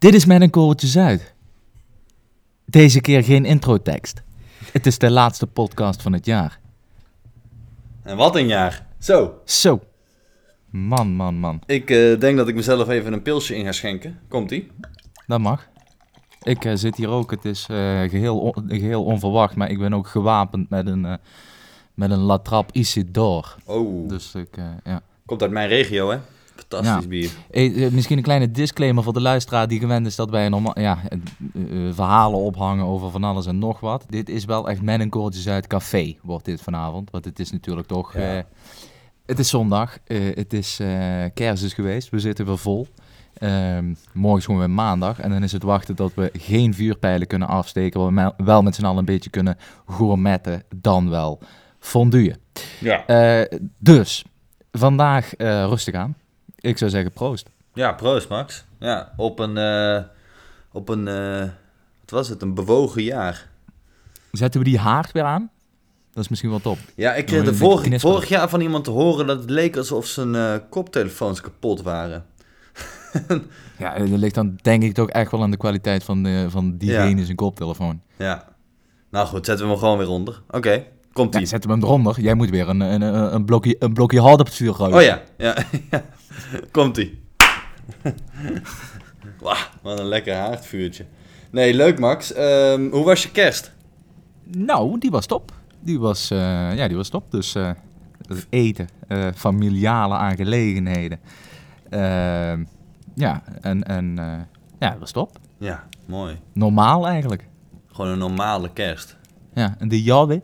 Dit is Met een Korreltje Zuid. Deze keer geen introtekst. Het is de laatste podcast van het jaar. En wat een jaar. Zo, Zo. Man, man, man. ik eh, denk dat ik mezelf even een pilsje in ga schenken. Komt-ie? Dat mag. Ik eh, zit hier ook. Het is eh, geheel, on- geheel onverwacht, maar ik ben ook gewapend met een, met een Latrap Isidore. Oh, Dus ik, ja. komt uit mijn regio, hè? Fantastisch Ja. bier. Eh, eh, misschien een kleine disclaimer voor de luisteraar die gewend is dat wij normaal, ja, eh, verhalen ophangen over van alles en nog wat. Dit is wel echt met een korreltjes uit café, wordt dit vanavond. Want het is natuurlijk toch... Ja. het is zondag, het is eh kerst is geweest, we zitten weer vol. Ehm, morgen is gewoon weer maandag en dan is het wachten dat we geen vuurpijlen kunnen afsteken. Maar me- wel met z'n allen een beetje kunnen gourmetten, dan wel fondue. Ja. Dus, vandaag rustig aan. Ik zou zeggen proost. Ja, proost Max. Ja, op een, eh, op een, eh, wat was het, een bewogen jaar. Zetten we die haard weer aan? Dat is misschien wel top. Ja, ik kreeg de vorig, jaar van iemand te horen dat het leek alsof zijn eh, koptelefoons kapot waren. Ja, dat ligt dan denk ik toch echt wel aan de kwaliteit van, de, van diegene zijn koptelefoon. Ja. Nou goed, zetten we hem gewoon weer onder. Oké, komt-ie. Ja, zet hem eronder. Jij moet weer een, een, een, blokje, een blokje hard op het vuur gooien. Oh ja, ja, ja. Komt-ie. Wauw, wat een lekker haardvuurtje. Nee, leuk Max. Ehm, hoe was je kerst? Nou, die was top. Die was, eh, ja, die was top. Dus eh, eten, eh, familiale aangelegenheden. Ehm, ja, en, en eh, ja, dat was top. Ja, mooi. Normaal eigenlijk. Gewoon een normale kerst. Ja, en de Jawwe?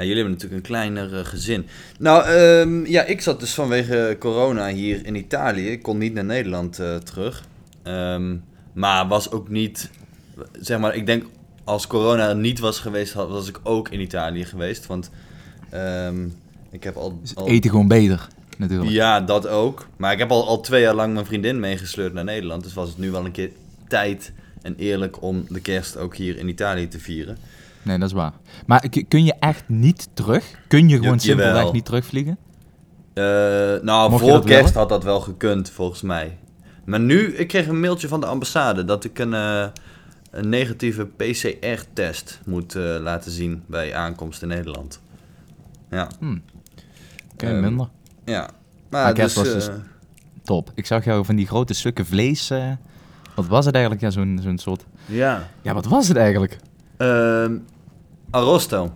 Ja, jullie hebben natuurlijk een kleiner eh, gezin. Nou, ehm, ja, ik zat dus vanwege corona hier in Italië. Ik kon niet naar Nederland eh, terug. Ehm, maar was ook niet, zeg maar, ik denk als corona er niet was geweest, had- was ik ook in Italië geweest. Want ehm, ik heb al eten gewoon beter, natuurlijk. Ja, dat ook. Maar ik heb al, al twee jaar lang mijn vriendin meegesleurd naar Nederland. Dus was het nu wel een keer tijd en eerlijk om de kerst ook hier in Italië te vieren. Nee, dat is waar. Maar kun je echt niet terug? Kun je gewoon simpelweg niet terugvliegen? Eh, nou, Mocht voor kerst had dat wel gekund, volgens mij. Maar nu, ik kreeg een mailtje van de ambassade dat ik een, eh, een negatieve PCR-test moet eh, laten zien bij aankomst in Nederland. Ja, Oké, Ehm, minder. ja. Maar dus, was dus- Top. Ik zag jou van die grote stukken vlees. wat was het eigenlijk? Ja, zo'n zo'n soort... ja. Ja, wat was het eigenlijk? Ehm, Arrosto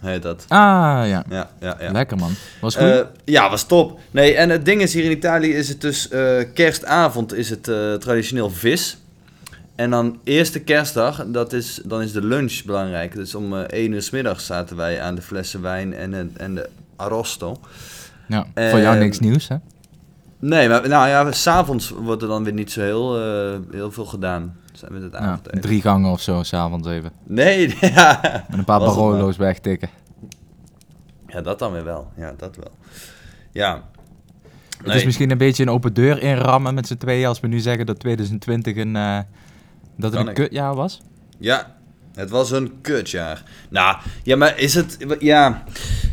heet dat. Ah, ja. Ja, ja, ja. Lekker, man. Was goed? Eh, ja, was top. Nee, en het ding is, hier in Italië is het dus eh, kerstavond is het eh, traditioneel vis. En dan eerste kerstdag, dat is, dan is de lunch belangrijk. Dus om eh 1 uur 's middags zaten wij aan de flessen wijn en, en, en de arrosto. ja, voor jou ehm, niks nieuws, hè? Nee, maar nou ja, s'avonds wordt er dan weer niet zo heel, heel veel gedaan. Het Ja, drie gangen of zo, s'avonds even. Nee, ja. En een paar. Barolo's wegtikken. Ja, dat dan weer wel. Ja, dat wel. Ja. Het is misschien een beetje een open deur inrammen met z'n tweeën als we nu zeggen dat 2020 een, eh, dat het Kan een kutjaar was. Ja, het was een kutjaar. Nou, ja, maar is het... Ja,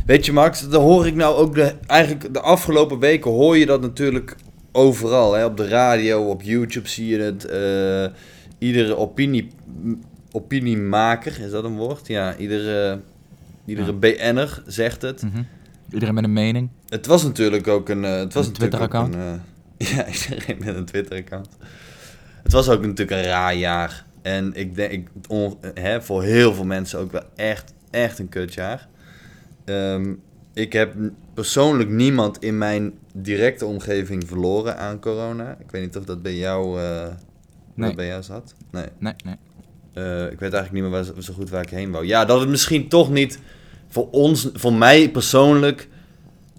weet je Max, dan hoor ik nou ook de... Eigenlijk de afgelopen weken hoor je dat natuurlijk overal. Hè? Op de radio, op YouTube zie je het. eh, iedere opinie, opiniemaker, is dat een woord? Ja, iedere, iedere BN'er zegt het. Mhm. Iedereen met een mening. Het was natuurlijk ook een... eh, het was Een Twitter-account? een, eh, ja, iedereen met een Twitter-account. Het was ook natuurlijk een raar jaar. En ik denk, ik, on- hè, voor heel veel mensen ook wel echt, echt een kutjaar. Ehm, ik heb persoonlijk niemand in mijn directe omgeving verloren aan corona. Ik weet niet of dat bij jou, eh, Nee. dat bij jou zat. Nee. Nee, nee. Eh, ik weet eigenlijk niet meer waar, zo- goed waar ik heen wou. Ja, dat het misschien toch niet voor ons, voor mij persoonlijk,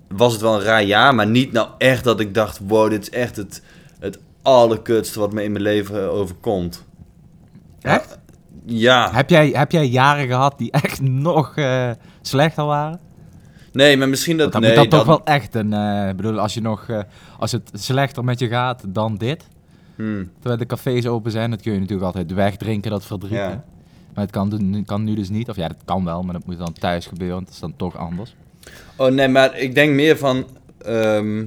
was het wel een raar jaar. Maar niet nou echt dat ik dacht, wow, dit is echt het, het allerkutste wat me in mijn leven overkomt. Echt? Ja. Heb, jij, heb jij jaren gehad die echt nog eh, slechter waren? Nee, maar misschien dat... Dan nee, moet dat, dat- toch wel echt een... eh, Ik bedoel, als, je nog, als het slechter met je gaat dan dit... Hmm. Terwijl de cafés open zijn, dat kun je natuurlijk altijd wegdrinken, dat verdriet. Ja. Maar het kan, nu- kan nu dus niet. Of ja, dat kan wel, maar dat moet dan thuis gebeuren. Dat is dan toch anders. Oh nee, maar ik denk meer van. ehm,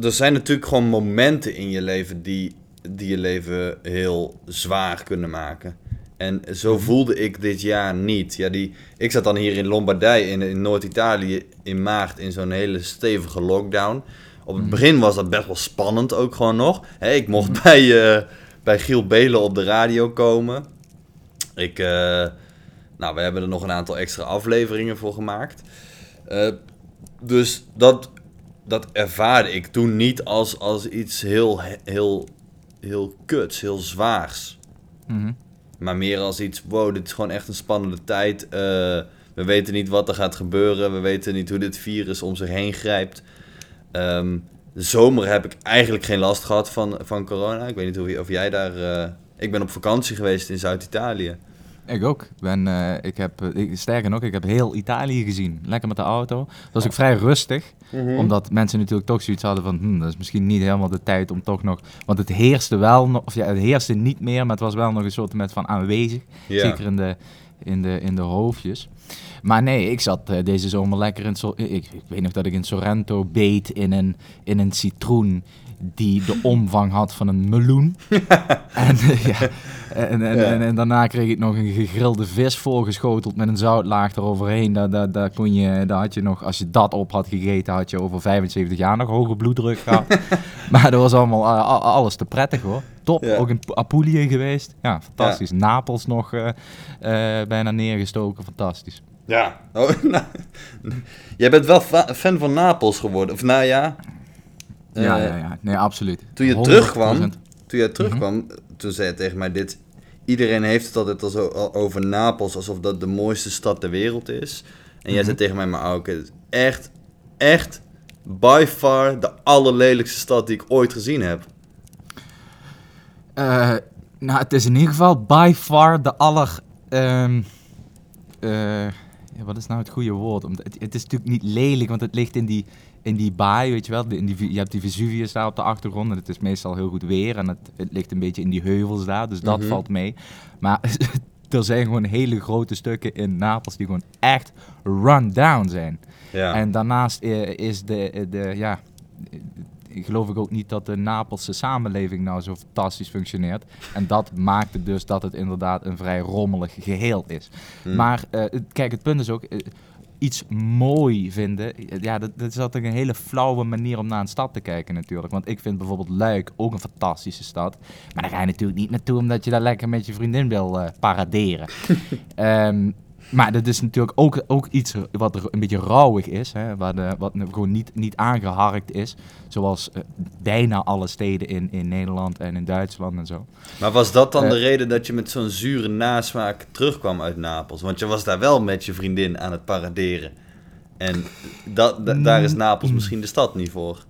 er zijn natuurlijk gewoon momenten in je leven die die je leven heel zwaar kunnen maken. En zo voelde ik dit jaar niet. Ja, die, ik zat dan hier in Lombardije, in, in Noord-Italië, in maart in zo'n hele stevige lockdown. Op het Mhm. begin was dat best wel spannend ook gewoon nog. Ik mocht bij, eh, bij Giel Belen op de radio komen. Ik, eh, nou, we hebben er nog een aantal extra afleveringen voor gemaakt. Eh, dus dat, dat ervaarde ik toen niet als, als iets heel, heel, heel kuts, heel zwaars. Mhm. Maar meer als iets, wow, dit is gewoon echt een spannende tijd. We weten niet wat er gaat gebeuren. We weten niet hoe dit virus om zich heen grijpt. Ehm, de zomer heb ik eigenlijk geen last gehad van, van corona. Ik weet niet of, of jij daar... eh, ik ben op vakantie geweest in Zuid-Italië. Ik ook. Ben, eh, ik heb, ik, sterker nog, ik heb heel Italië gezien. Lekker met de auto. Dat was ook vrij rustig. Omdat mensen natuurlijk toch zoiets hadden van... Hm, dat is misschien niet helemaal de tijd om toch nog... Want het heerste wel nog... Of ja, het heerste niet meer, maar het was wel nog een soort met van aanwezig. Zeker in de, in, de, in de hoofdjes. Maar nee, ik zat eh, deze zomer lekker in... Sor- Ik, ik weet nog dat ik in Sorrento beet in een, in een citroen... die de omvang had van een meloen. en, eh, ja, en, en, Ja. en, en daarna kreeg ik nog een gegrilde vis voorgeschoteld... met een zoutlaag eroverheen. Daar, daar, daar, kon je, daar had je nog... Als je dat op had gegeten, had je over 75 jaar nog hoge bloeddruk gehad. maar dat was allemaal eh, alles te prettig hoor. Top, Ja. ook in Apulië geweest. Ja, fantastisch. Napels nog eh, eh, bijna neergestoken, fantastisch. Ja. Oh, nou, jij bent wel fa- fan van Napels geworden. Of nou ja. ja, eh, ja, ja, nee, absoluut. Toen je 100%. terugkwam, toen jij terugkwam, toen zei je tegen mij dit. Iedereen heeft het altijd al zo over Napels, alsof dat de mooiste stad ter wereld is. En jij Mhm. zei tegen mij, maar oké, het is echt, echt, by far de allerlelijkste stad die ik ooit gezien heb. Eh, nou, het is in ieder geval by far de aller... ehm, eh, ja, wat is nou het goede woord? Omdat het, het is natuurlijk niet lelijk, want het ligt in die, in die baai, weet je wel. In die, je hebt die Vesuvius daar op de achtergrond en het is meestal heel goed weer. En het, het ligt een beetje in die heuvels daar, dus dat Mhm. valt mee. Maar er zijn gewoon hele grote stukken in Napels die gewoon echt run down zijn. Ja, En daarnaast eh, is de, de ja, geloof ik ook niet dat de Napelse samenleving nou zo fantastisch functioneert. En dat maakt het dus dat het inderdaad een vrij rommelig geheel is. Hm. Maar eh, kijk, het punt is ook, eh, iets mooi vinden, ja, dat, dat is altijd een hele flauwe manier om naar een stad te kijken natuurlijk. Want ik vind bijvoorbeeld Luik ook een fantastische stad. Maar daar ga je natuurlijk niet naartoe omdat je daar lekker met je vriendin wil eh, paraderen. Ehm, maar dat is natuurlijk ook, ook iets wat een beetje rauwig is, hè, wat nu gewoon niet, niet aangeharkt is. Zoals eh, bijna alle steden in, in Nederland en in Duitsland en zo. maar was dat dan eh, de reden dat je met zo'n zure nasmaak terugkwam uit Napels? Want je was daar wel met je vriendin aan het paraderen. En dat, da- daar is Napels misschien de stad niet voor.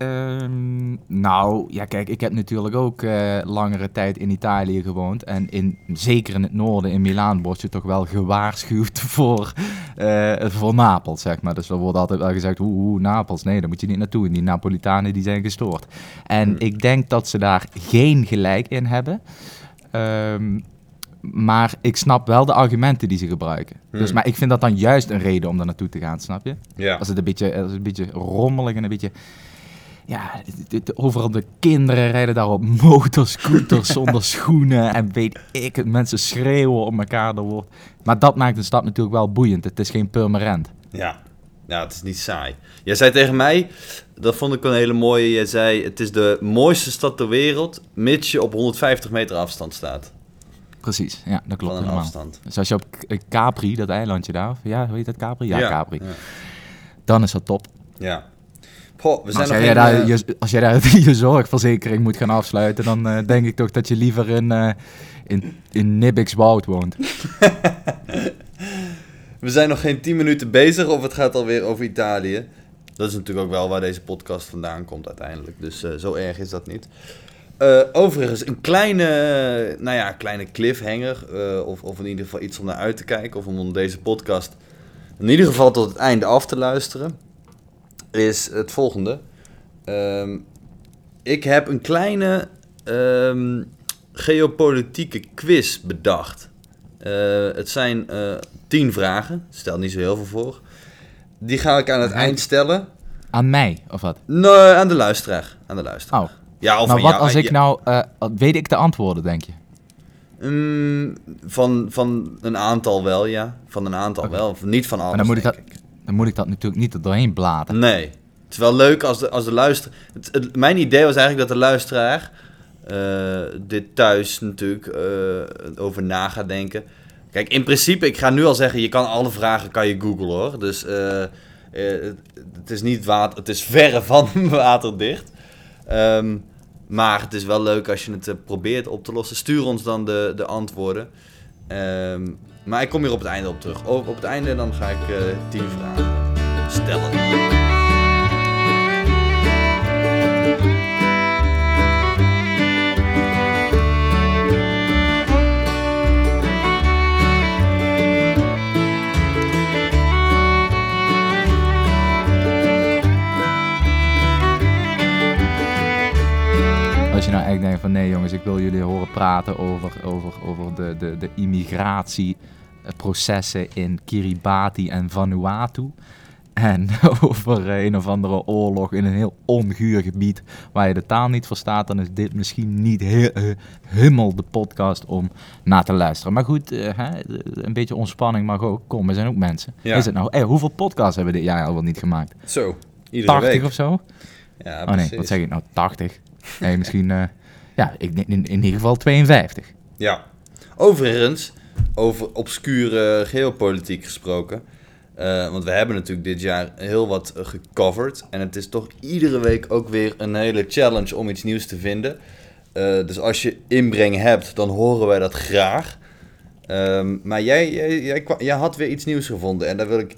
Ehm, nou, ja, kijk, ik heb natuurlijk ook eh, langere tijd in Italië gewoond. En in, zeker in het noorden, in Milaan, word je toch wel gewaarschuwd voor, eh, voor Napels, zeg maar. Dus er wordt altijd wel gezegd, oeh, oeh, Napels, nee, daar moet je niet naartoe. Die Napolitanen, die zijn gestoord. En Hmm. ik denk dat ze daar geen gelijk in hebben. Ehm, maar ik snap wel de argumenten die ze gebruiken. Dus, Hmm. maar ik vind dat dan juist een reden om daar naartoe te gaan, snap je? Ja. Als het een beetje, als het een beetje rommelig en een beetje... Ja, overal de kinderen rijden daar op motorscooters zonder schoenen en weet ik het. Mensen schreeuwen op elkaar. Er wordt... Maar dat maakt een stad natuurlijk wel boeiend. Het is geen permanent. Ja. ja, het is niet saai. Jij zei tegen mij, dat vond ik een hele mooie, jij zei het is de mooiste stad ter wereld, mits je op 150 meter afstand staat Precies, ja, dat klopt van een afstand. Dus als je op K- Capri, dat eilandje daar, ja, hoe heet dat Capri? Ja, Capri. Ja. Dan is dat top. ja. Goh, we zijn als, nog jij daar, eh, je, als jij daar je zorgverzekering moet gaan afsluiten, dan eh, denk ik toch dat je liever in, eh in, in Nibbikswoud woont. We zijn nog geen 10 minuten bezig of het gaat alweer over Italië. Dat is natuurlijk ook wel waar deze podcast vandaan komt uiteindelijk. Dus eh, zo erg is dat niet. Eh, overigens, een kleine, eh, nou ja, kleine cliffhanger. eh, of, of in ieder geval iets om naar uit te kijken. Of om deze podcast in ieder geval tot het einde af te luisteren. Is het volgende. Ehm, ik heb een kleine ehm, geopolitieke quiz bedacht. Eh, het zijn eh, tien vragen. Stel niet zo heel veel voor. Die ga ik aan het eind stellen. Aan mij, of wat? Nee, aan de luisteraar. Aan de luisteraar. Oh, Ja, of maar wat jou- als ik ja, nou... eh, weet ik de antwoorden, denk je? mm, van, van een aantal wel, ja. Van een aantal wel. Of Niet van alles, dan moet ik dat- Moet ik dat natuurlijk niet doorheen bladen. Nee. Het is wel leuk als de, als de luisteraar... Mijn idee was eigenlijk dat de luisteraar eh, dit thuis natuurlijk eh, over na gaat denken. Kijk, in principe, ik ga nu al zeggen, je kan alle vragen kan je googlen hoor. Dus eh, het, is niet water, het is verre van waterdicht. Ehm, maar het is wel leuk als je het probeert op te lossen. Stuur ons dan de, de antwoorden. Ehm, maar ik kom hier op het einde op terug. Op, het einde dan ga ik eh tien vragen stellen. Je nou echt denkt van nee jongens, ik wil jullie horen praten over, over, over de, de, de immigratieprocessen in Kiribati en Vanuatu. En over een of andere oorlog in een heel onguur gebied waar je de taal niet verstaat, dan is dit misschien niet heel, helemaal de podcast om naar te luisteren. Maar goed, eh, hè, een beetje ontspanning mag ook. Kom, we zijn ook mensen. Ja. Is het nou, eh, hoeveel podcasts hebben we dit jaar al wel niet gemaakt? Zo, iedere 80 week. of zo? Ja, oh nee, wat zeg ik nou? 80? Nee, misschien, eh, ja, ik, in, in ieder geval 52. Ja. Overigens, over obscure geopolitiek gesproken. eh, want we hebben natuurlijk dit jaar heel wat gecoverd. En het is toch iedere week ook weer een hele challenge om iets nieuws te vinden. Eh, dus als je inbreng hebt, dan horen wij dat graag. Ehm, maar jij, jij, jij, jij had weer iets nieuws gevonden. En daar wil ik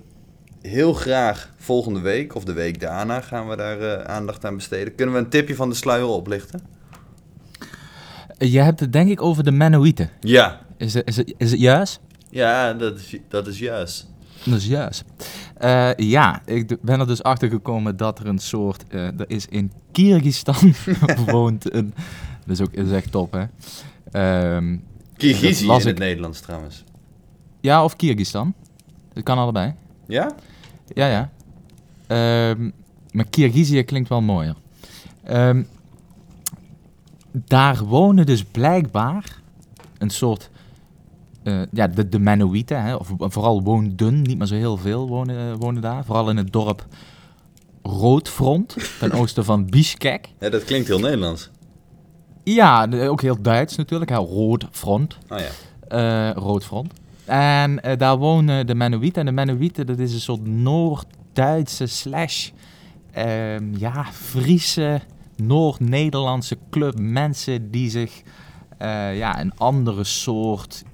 heel graag volgende week of de week daarna gaan we daar eh, aandacht aan besteden. Kunnen we een tipje van de sluier oplichten? Je hebt het denk ik over de Mennonieten. Ja. Is het, is het, is het juist? Ja, dat is, dat is juist. Dat is juist. Eh, ja, ik ben er dus achter gekomen dat er een soort. eh, er is in Kyrgyzstan woont een. Dat is ook dat is echt top, hè? Dat las in ik. het Nederlands trouwens. ja, of Kyrgyzstan. Dat kan allebei. Ja? Ja, ja. Ehm, maar Kirgizië klinkt wel mooier. Ehm, daar wonen dus blijkbaar een soort... eh, ja, de, de Mennonieten, hè, of vooral woonden, niet meer zo heel veel wonen, eh, wonen daar. Vooral in het dorp Roodfront, ten oosten van Bishkek. Ja, dat klinkt heel Nederlands. Ja, ook heel Duits natuurlijk, hè, Roodfront. Oh ja. Eh, Roodfront. En eh, daar wonen de Mennonieten. En de Mennonieten, dat is een soort Noord-Duitse slash... ehm, ja, Friese, Noord-Nederlandse club. Mensen die zich eh, ja, een andere soort...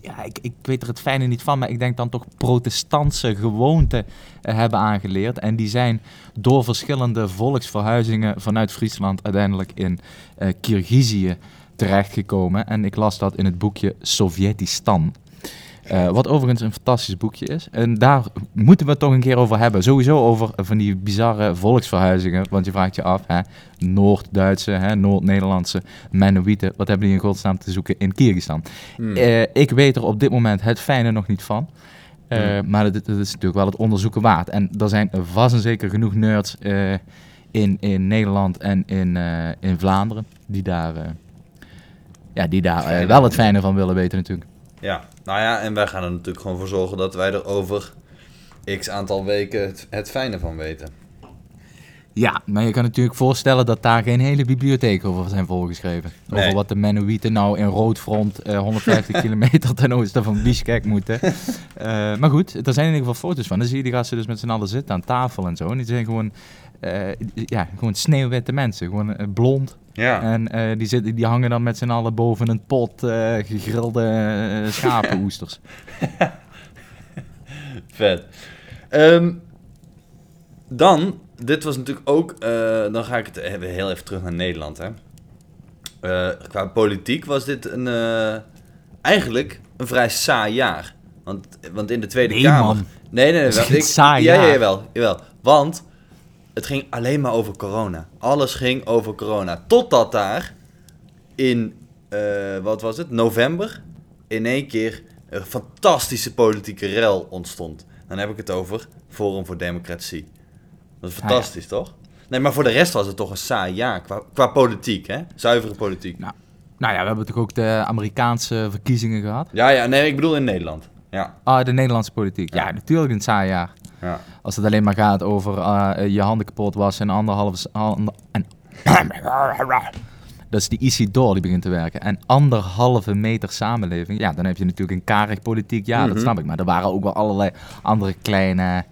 Ja, ik, ik weet er het fijne niet van, maar ik denk dan toch protestantse gewoonten eh, hebben aangeleerd. En die zijn door verschillende volksverhuizingen vanuit Friesland uiteindelijk in Kirgizië terechtgekomen. En ik las dat in het boekje Sovjetistan. Eh, wat overigens een fantastisch boekje is. En daar moeten we het toch een keer over hebben. Sowieso over van die bizarre volksverhuizingen. Want je vraagt je af, hè, Noord-Duitse, Noord-Nederlandse Mennonieten. Wat hebben die in godsnaam te zoeken in Kyrgyzstan? Hmm. Eh, ik weet er op dit moment het fijne nog niet van. Eh, Hmm. Maar dat, dat is natuurlijk wel het onderzoeken waard. En er zijn vast en zeker genoeg nerds in, in Nederland en in, in Vlaanderen die daar, ja, die daar wel het fijne van willen weten natuurlijk. Ja, nou ja, en wij gaan er natuurlijk gewoon voor zorgen dat wij er over x aantal weken het, het fijne van weten. Ja, maar je kan natuurlijk voorstellen dat daar geen hele bibliotheek over zijn volgeschreven. Nee. Over wat de Mennonieten nou in Roodfront eh 150 kilometer ten oosten van Bishkek moeten. Eh, maar goed, er zijn in ieder geval foto's van. Dan zie je die gasten dus met z'n allen zitten aan tafel en zo. En die zijn gewoon, eh, ja, gewoon sneeuwwitte mensen. Gewoon eh, blond. Ja. En eh, die, zitten, die hangen dan met z'n allen boven een pot eh, gegrilde eh, schapenoesters. Vet. Ehm, dan, dit was natuurlijk ook, dan ga ik het even, heel even terug naar Nederland. Hè. Qua politiek was dit een, eigenlijk een vrij saai jaar. Want, want in de Tweede Nee, Kamer... man. Nee, nee, nee. Wel, ik- saai ja, ja, jawel, jawel. Want het ging alleen maar over corona. Alles ging over corona. Totdat daar in, eh, wat was het, november, in één keer een fantastische politieke rel ontstond. Dan heb ik het over Forum voor Democratie. Dat is Ah, ja. fantastisch, toch? Nee, maar voor de rest was het toch een saai jaar. Qua, qua politiek, hè? Zuivere politiek. Nou. Nou ja, we hebben toch ook de Amerikaanse verkiezingen gehad? Ja, ja, nee, ik bedoel in Nederland. Ja. Ah, de Nederlandse politiek. Ja, Ja. natuurlijk een saai jaar. Ja. Als het alleen maar gaat over eh, je handen kapot wassen en anderhalve... ander- en, dat is die Isidore die begint te werken. En anderhalve meter samenleving. Ja, dan heb je natuurlijk een karig politiek. Ja, dat Mhm. snap ik. Maar er waren ook wel allerlei andere kleine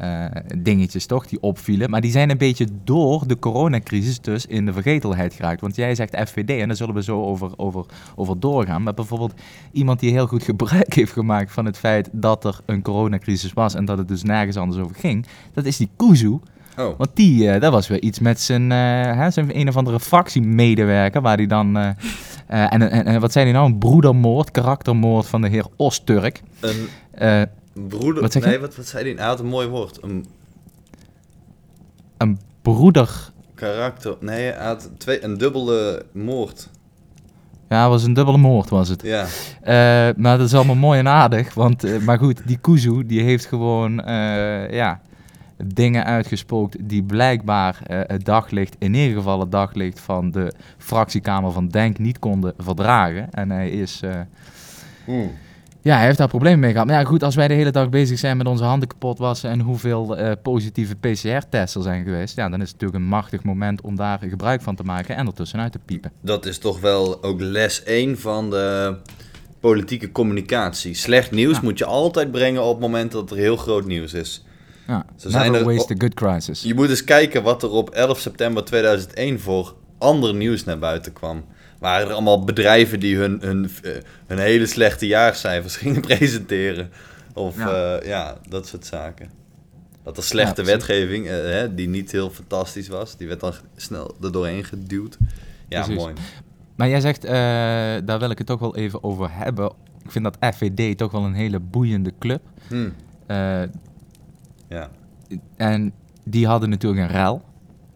eh, dingetjes toch die opvielen. Maar die zijn een beetje door de coronacrisis dus in de vergetelheid geraakt. Want jij zegt FVD en daar zullen we zo over, over, over doorgaan. Maar bijvoorbeeld iemand die heel goed gebruik heeft gemaakt van het feit dat er een coronacrisis was en dat het dus nergens anders over ging. Dat is die Kuzu. Oh. Want die, eh, dat was weer iets met zijn, eh, hè, zijn een of andere fractiemedewerker, waar die dan... en, en, en wat zei hij nou? Een broedermoord, karaktermoord van de heer Osturk. Een broeder... Wat nee, wat, wat zei hij? Hij had een mooi woord. Een een broeder... karakter... Nee, hij had twee, een dubbele moord. Ja, het was een dubbele moord was het. Ja. Eh, maar dat is allemaal mooi en aardig. Want, eh, maar goed, die Kuzu die heeft gewoon eh, ja, dingen uitgespookt die blijkbaar het daglicht, in ieder geval het daglicht van de fractiekamer van Denk niet konden verdragen. En hij is... Hmm. Ja, hij heeft daar problemen mee gehad. Maar ja, goed, als wij de hele dag bezig zijn met onze handen kapot wassen en hoeveel eh, positieve PCR-tests er zijn geweest, ja, dan is het natuurlijk een machtig moment om daar gebruik van te maken en ertussenuit te piepen. Dat is toch wel ook les 1 van de politieke communicatie. Slecht nieuws Ja. moet je altijd brengen op het moment dat er heel groot nieuws is. Ja, Zo zijn er- waste a good crisis. Je moet eens kijken wat er op 11 september 2001 voor ander nieuws naar buiten kwam. Waren er allemaal bedrijven die hun, hun, eh, hun hele slechte jaarcijfers gingen presenteren. Of Ja. ja, ja dat soort zaken. Dat er slechte Ja, wetgeving, eh, hè, die niet heel fantastisch was, die werd dan snel er doorheen geduwd. Ja, Precies. mooi. Maar jij zegt, eh, daar wil ik het toch wel even over hebben. Ik vind dat FVD toch wel een hele boeiende club. Hm, Eh, ja. en die hadden natuurlijk een ruil.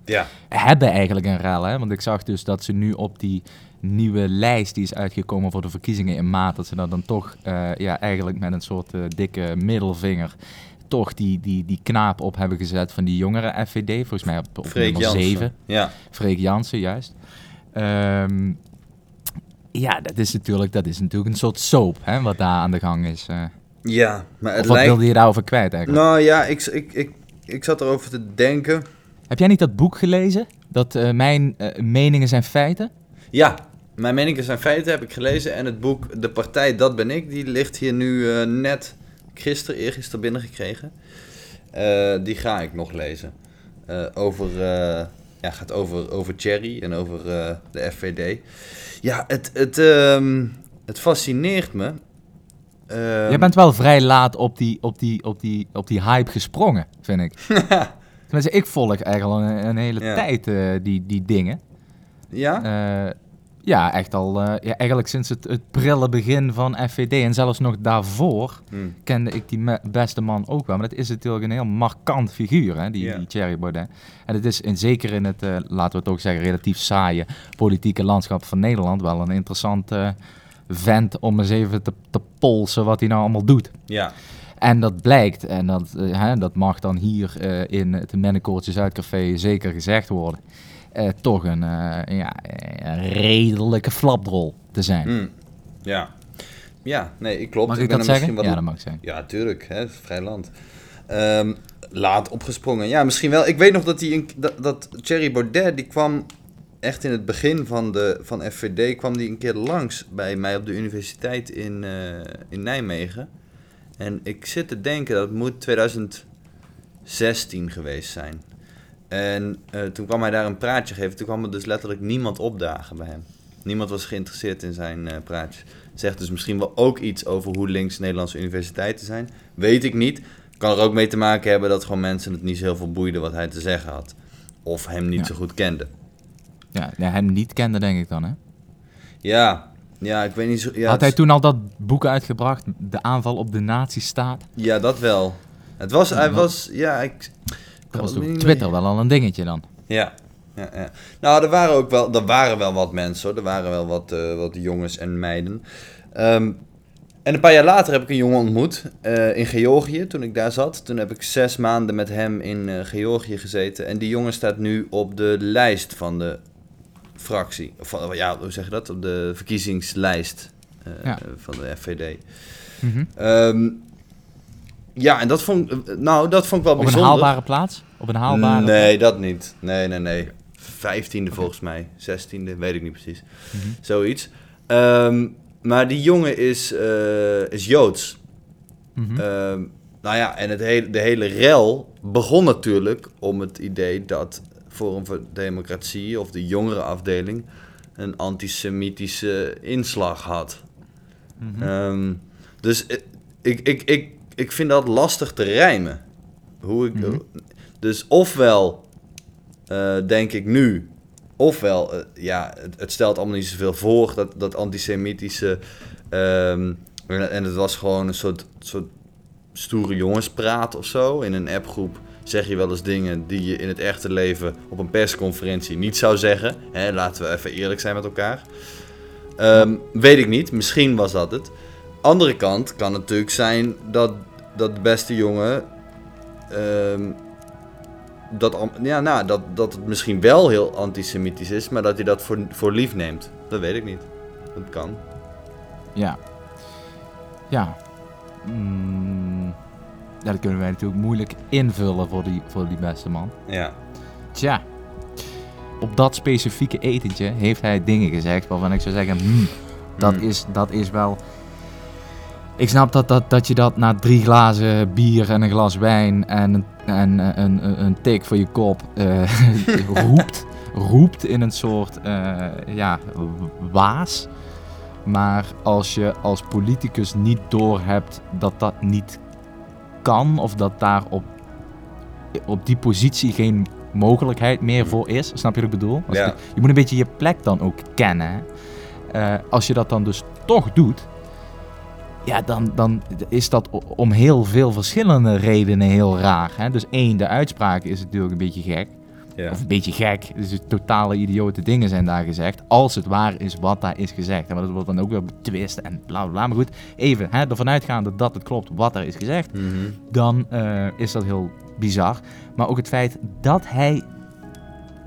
ja, Hebben eigenlijk een ruil, hè? Want ik zag dus dat ze nu op die nieuwe lijst die is uitgekomen voor de verkiezingen in maart, dat ze daar dan toch eh, ja, eigenlijk met een soort eh, dikke middelvinger toch die, die, die knaap op hebben gezet van die jongere FVD. Volgens mij op, op Freek nummer Jansen. 7. Ja, Freek Jansen, juist. Ehm, ja, dat is, natuurlijk, dat is natuurlijk een soort soap hè, wat daar aan de gang is. eh. ja maar het wat lijkt... wilde je daarover kwijt eigenlijk? Nou ja, ik, ik, ik, ik zat erover te denken. Heb jij niet dat boek gelezen? Dat mijn meningen zijn feiten? Ja, mijn meningen zijn feiten heb ik gelezen. En het boek De Partij Dat Ben Ik, die ligt hier nu eh, net gisteren, eergisteren binnengekregen. Eh, die ga ik nog lezen. Eh, over, ja, gaat over, over Thierry en over de FVD. Ja, het, het, ehm, het fascineert me. Ehm, Jij bent wel vrij laat op die, op die, op die, op die hype gesprongen, vind ik. Tenminste, ik volg eigenlijk al een, een hele Ja. tijd die, die dingen. ja? Ja, echt al, eh, ja, eigenlijk sinds het, het prille begin van FVD en zelfs nog daarvoor Hm. kende ik die beste man ook wel. Maar dat is natuurlijk een heel markant figuur, hè, die, Ja. die Thierry Baudet. En het is in, zeker in het, eh, laten we het ook zeggen, relatief saaie politieke landschap van Nederland wel een interessant eh, vent om eens even te, te polsen wat hij nou allemaal doet. ja. En dat blijkt, en dat, eh, hè, dat mag dan hier in het Mennekoortje Zuidcafé zeker gezegd worden, eh, toch een, eh, ja, een redelijke flapdrol te zijn. Hm. ja. Ja, nee, ik klopt. mag ik dat zeggen? misschien Ja, wat dat mag ik zeggen. Ja, tuurlijk. Hè, vrij land. Ehm, laat opgesprongen. Ja, misschien wel. Ik weet nog dat, die dat, dat Thierry Baudet, die kwam echt in het begin van, de, van FVD, kwam die een keer langs bij mij op de universiteit in, eh, in Nijmegen. En ik zit te denken, dat moet 2016 geweest zijn. En eh, toen kwam hij daar een praatje geven. Toen kwam er dus letterlijk niemand opdagen bij hem. Niemand was geïnteresseerd in zijn eh praatje. Zegt dus misschien wel ook iets over hoe links Nederlandse universiteiten zijn. Weet ik niet. Kan er ook mee te maken hebben dat gewoon mensen het niet zo heel veel boeide wat hij te zeggen had. Of hem niet Ja. zo goed kenden. Ja, ja, hem niet kende denk ik dan, hè? Ja, ja, ik weet niet zo... Ja, Had hij toen al dat boek uitgebracht, De aanval op de nazistaat? ja dat wel. Het was, hij was, ja, ik... Dat was Twitter wel al een dingetje dan. Ja, ja, ja. Nou, er waren ook wel, er waren wel wat mensen hoor. Er waren wel wat, eh, wat jongens en meiden. Ehm, En een paar jaar later heb ik een jongen ontmoet eh, in Georgië, toen ik daar zat. Toen heb ik zes maanden met hem in eh, Georgië gezeten. En die jongen staat nu op de lijst van de fractie. Of ja, hoe zeg je dat? Op de verkiezingslijst eh, Ja. van de FVD. Mhm. Ehm, ja, en dat vond, nou, dat vond ik wel Op een bijzonder. haalbare plaats? Op een haalbare Nee, dat niet. Nee, nee, nee. Vijftiende volgens mij. Zestiende, weet ik niet precies. Mhm. Zoiets. Ehm, maar die jongen is, eh, is Joods. Mhm. Ehm, nou ja, en het hele, de hele rel begon natuurlijk om het idee dat Forum voor Democratie of de jongere afdeling een antisemitische inslag had. Mhm. Ehm, dus i- ik, ik, ik, ik vind dat lastig te rijmen. Hoe ik, Mhm. Dus ofwel eh, denk ik nu, ofwel, eh, ja, het, het stelt allemaal niet zoveel voor, dat, dat antisemitische. ehm, en, en het was gewoon een soort, soort stoere jongenspraat of zo. In een appgroep zeg je wel eens dingen die je in het echte leven op een persconferentie niet zou zeggen. Hè, laten we even eerlijk zijn met elkaar. Ehm, weet ik niet, misschien was dat het. Andere kant kan natuurlijk zijn dat, dat de beste jongen. ehm, dat, ja, nou, dat, dat het misschien wel heel antisemitisch is, maar dat hij dat voor, voor lief neemt. Dat weet ik niet. Dat kan. Ja. Ja. Mm, ja, dat kunnen wij natuurlijk moeilijk invullen voor die, voor die beste man. Ja. Tja. Op dat specifieke etentje heeft hij dingen gezegd waarvan ik zou zeggen, hmm, dat, Hmm. is, dat is wel... Ik snap dat, dat, dat je dat na drie glazen bier en een glas wijn en een, en, eh, een, een, een tik voor je kop eh, roept, roept in een soort eh, ja, waas. Maar als je als politicus niet doorhebt dat dat niet kan of dat daar op, op die positie geen mogelijkheid meer voor is, snap je wat ik bedoel? Ja. je, je moet een beetje je plek dan ook kennen. als je dat dan dus toch doet, ja, dan, dan is dat om heel veel verschillende redenen heel raar. Hè? Dus één, de uitspraak is natuurlijk een beetje gek. Ja. Of een beetje gek. Dus totale idiote dingen zijn daar gezegd. Als het waar is wat daar is gezegd. En dat wordt dan ook weer betwist en bla bla bla. Maar goed, even hè, ervan uitgaande dat het klopt wat er is gezegd. Mhm. Dan eh, is dat heel bizar. Maar ook het feit dat hij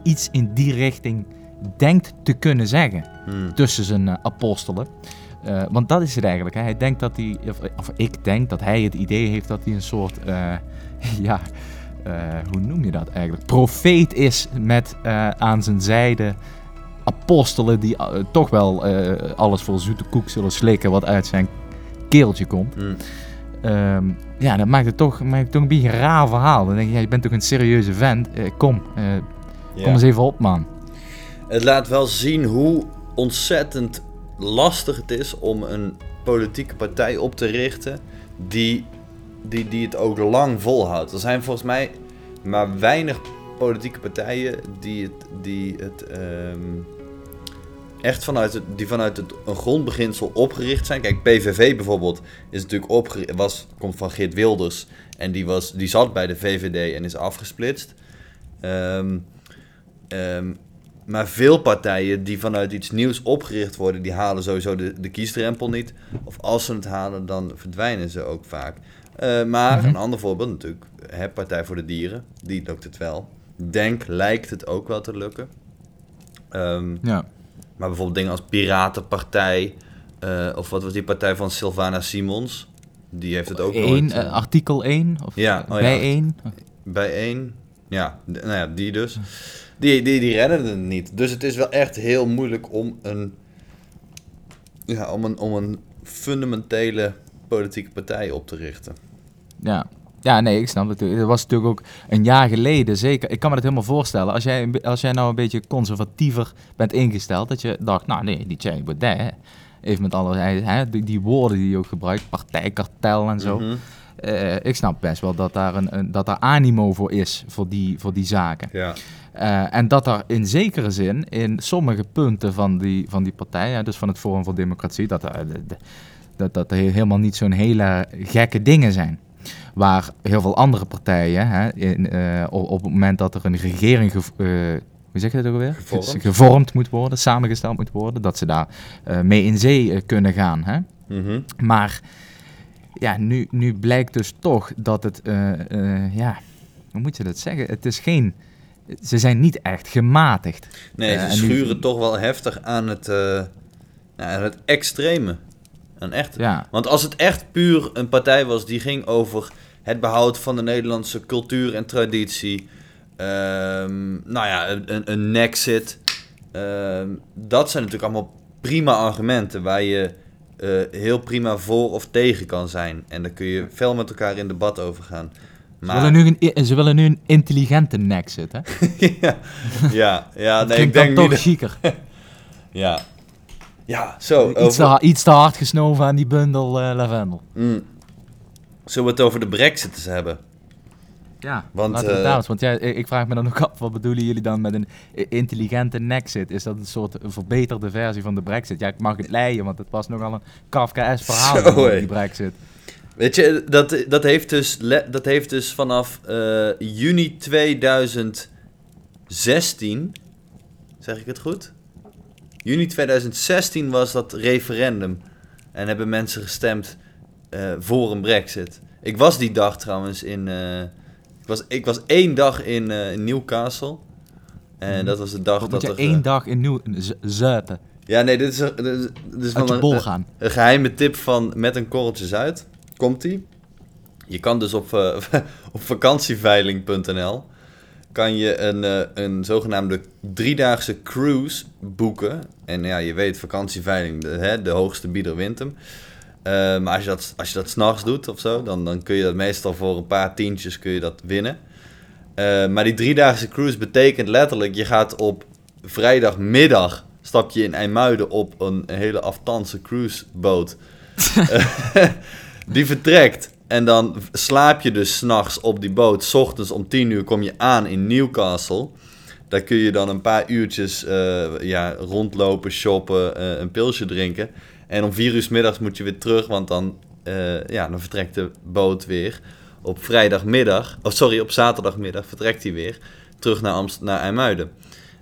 iets in die richting denkt te kunnen zeggen Hmm. tussen zijn eh, apostelen. Eh, want dat is het eigenlijk. Hè. Hij denkt dat hij, of, of ik denk dat hij het idee heeft dat hij een soort, eh, ja, eh, hoe noem je dat eigenlijk? Profeet is met aan zijn zijde apostelen die toch wel alles voor zoete koek zullen slikken wat uit zijn keeltje komt. Hmm. Ehm, ja, dat maakt het toch, maakt het toch een beetje een raar verhaal. Dan denk je, ja, je bent toch een serieuze vent. Kom, Ja. kom eens even op, man. Het laat wel zien hoe ontzettend lastig het is om een politieke partij op te richten die, die, die het ook lang volhoudt. Er zijn volgens mij maar weinig politieke partijen die het, die het ehm, echt vanuit, het, die vanuit het, een grondbeginsel opgericht zijn. Kijk, PVV bijvoorbeeld is natuurlijk opgericht, was, komt van Geert Wilders en die, was, die zat bij de VVD en is afgesplitst. Ehm, ehm, maar veel partijen die vanuit iets nieuws opgericht worden, die halen sowieso de, de kiesdrempel niet. Of als ze het halen, dan verdwijnen ze ook vaak. Eh, maar Mhm. een ander voorbeeld natuurlijk, hè, Partij voor de Dieren, die lukt het wel. Denk lijkt het ook wel te lukken. Ehm, Ja. maar bijvoorbeeld dingen als Piratenpartij, eh, of wat was die partij van Sylvana Simons? Die heeft het ook Eén, nooit, eh, artikel 1, of Ja, oh ja. bij 1. bijeen. Ja, d- nou ja, die dus. Die, die, die redden het niet. Dus het is wel echt heel moeilijk om een, ja, om een, om een fundamentele politieke partij op te richten. Ja. ja, nee, ik snap het. Dat was natuurlijk ook een jaar geleden, zeker. Ik kan me dat helemaal voorstellen. Als jij, als jij nou een beetje conservatiever bent ingesteld, dat je dacht, nou nee, die Thierry Baudet, hè, even met alle, hè, die, die woorden die hij ook gebruikt, partijkartel en zo. Mhm. Eh, ik snap best wel dat daar, een, een, dat daar animo voor is, voor die, voor die zaken. Ja. Eh, en dat er in zekere zin in sommige punten van die, van die partij, hè, dus van het Forum voor Democratie, dat er, de- dat, dat helemaal niet zo'n hele gekke dingen zijn. Waar heel veel andere partijen, hè, in, eh, op, op het moment dat er een regering, gev- eh, hoe zeg je dat ook alweer? Gevormd. Gevormd moet worden, samengesteld moet worden, dat ze daar eh, mee in zee eh, kunnen gaan. Hè? Mhm. Maar ja, nu, nu blijkt dus toch dat het, eh, eh, ja, hoe moet je dat zeggen? Het is geen, ze zijn niet echt gematigd. Nee, Eh, ze schuren toch wel heftig aan het, eh, aan het extreme. Aan echt. Ja, Want als het echt puur een partij was die ging over het behoud van de Nederlandse cultuur en traditie. ehm, nou ja, een, een, een nexit. ehm, dat zijn natuurlijk allemaal prima argumenten waar je eh, heel prima voor of tegen kan zijn. En daar kun je veel met elkaar in debat over gaan. Ze, willen nu een, ze willen nu een intelligente nexit, hè? ja, ja, ja Dat nee, ik denk toch chiquer. Ja. Ja, zo. Iets, te, over- ha- iets te hard gesnoven aan die bundel eh, lavendel. Mm. Zullen we het over de brexit eens hebben? Ja, Want, laten we het eh, eens- Want ja, ik vraag me dan ook af, wat bedoelen jullie dan met een intelligente nexit? Is dat een soort verbeterde versie van de brexit? Ja, ik mag het leiden, want het was nogal een Kafkaes verhaal, Zo, die brexit. Weet je, dat, dat, heeft, dus, dat heeft dus vanaf eh, juni 2016, zeg ik het goed? Juni 2016 was dat referendum en hebben mensen gestemd eh, voor een brexit. Ik was die dag trouwens in, eh, ik, was, ik was één dag in, in Newcastle. En Mhm. dat was de dag Wat dat je er... één dag in nieuw zuipen, Ja, nee, dit is, een- dit is, dit is van een, bol een- gaan. een geheime tip van Met een korreltje Zuid. Komt-ie? Je kan dus op, eh, op vakantieveiling.nl kan je een, eh, een zogenaamde driedaagse cruise boeken. En ja, je weet, vakantieveiling, de, hè, de hoogste bieder wint hem. Eh, maar als je dat, als je dat s'nachts doet of zo, dan, dan kun je dat meestal voor een paar tientjes kun je dat winnen. Maar die driedaagse cruise betekent letterlijk, je gaat op vrijdagmiddag stap je in IJmuiden op een hele aftanse cruiseboot. Die vertrekt. En dan slaap je dus s'nachts op die boot. S ochtends om 10 uur kom je aan in Newcastle. Daar kun je dan een paar uurtjes eh, ja, rondlopen, shoppen, eh, een pilsje drinken. En om 4 uur 's middags moet je weer terug, want dan, eh, ja, dan vertrekt de boot weer. Op vrijdagmiddag, oh sorry, op zaterdagmiddag vertrekt hij weer terug naar, Amst naar IJmuiden.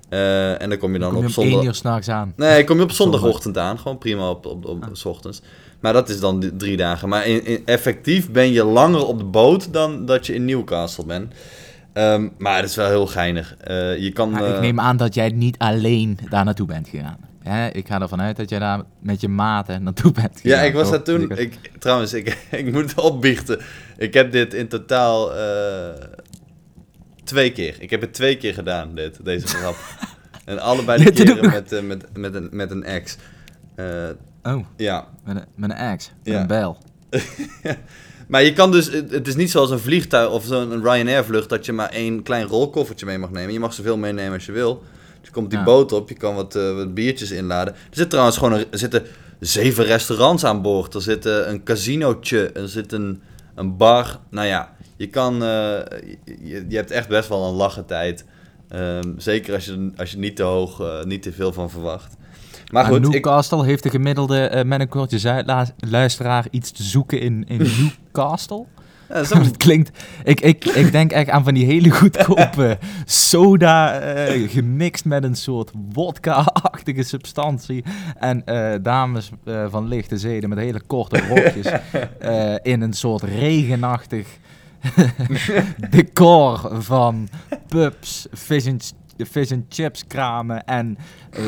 Eh, en dan kom je dan Kom je op één zondag... uur s'nachts aan. Nee, kom je op Zondag. zondagochtend aan. Gewoon prima op, op, op Ah. s ochtends. Maar dat is dan drie dagen. Maar in, in- effectief ben je langer op de boot dan dat je in Newcastle bent. Ehm, maar het is wel heel geinig. Eh, je kan... Maar eh, ik neem aan dat jij niet alleen daar naartoe bent gegaan. Hè? Ik ga ervan uit dat jij daar met je maten naartoe bent gegaan. ja, ik was daar toen... Ik Ik, trouwens, ik, ik moet opbiechten. Ik heb dit in totaal twee keer. Ik heb het twee keer gedaan, dit, deze grap. en allebei de keren met, eh, met, met, een, met een ex. Eh, Oh, ja, met een, met een axe, met Ja. een bijl. Maar je kan dus, het is niet zoals een vliegtuig of zo'n Ryanair vlucht dat je maar één klein rolkoffertje mee mag nemen. Je mag zoveel meenemen als je wil. Dus je komt die Ja. boot op, je kan wat, eh, wat biertjes inladen. Er zit trouwens gewoon een, er zitten zeven restaurants aan boord. Er zit een casinootje, er zit een, een bar. Nou ja, je kan, eh, je, je hebt echt best wel een lachen tijd. Ehm, zeker als je, als je niet te hoog, eh, niet te veel van verwacht. Maar goed, ik, Newcastle heeft de gemiddelde eh, met een kortje zuidluisteraar iets te zoeken in, in Newcastle. ja, dat klinkt... Ik, ik, ik denk echt aan van die hele goedkope soda gemixt met een soort wodka-achtige substantie. En dames van lichte zeden met hele korte rokjes in een soort regenachtig decor van pubs, fish and, fish and chips kramen en eh,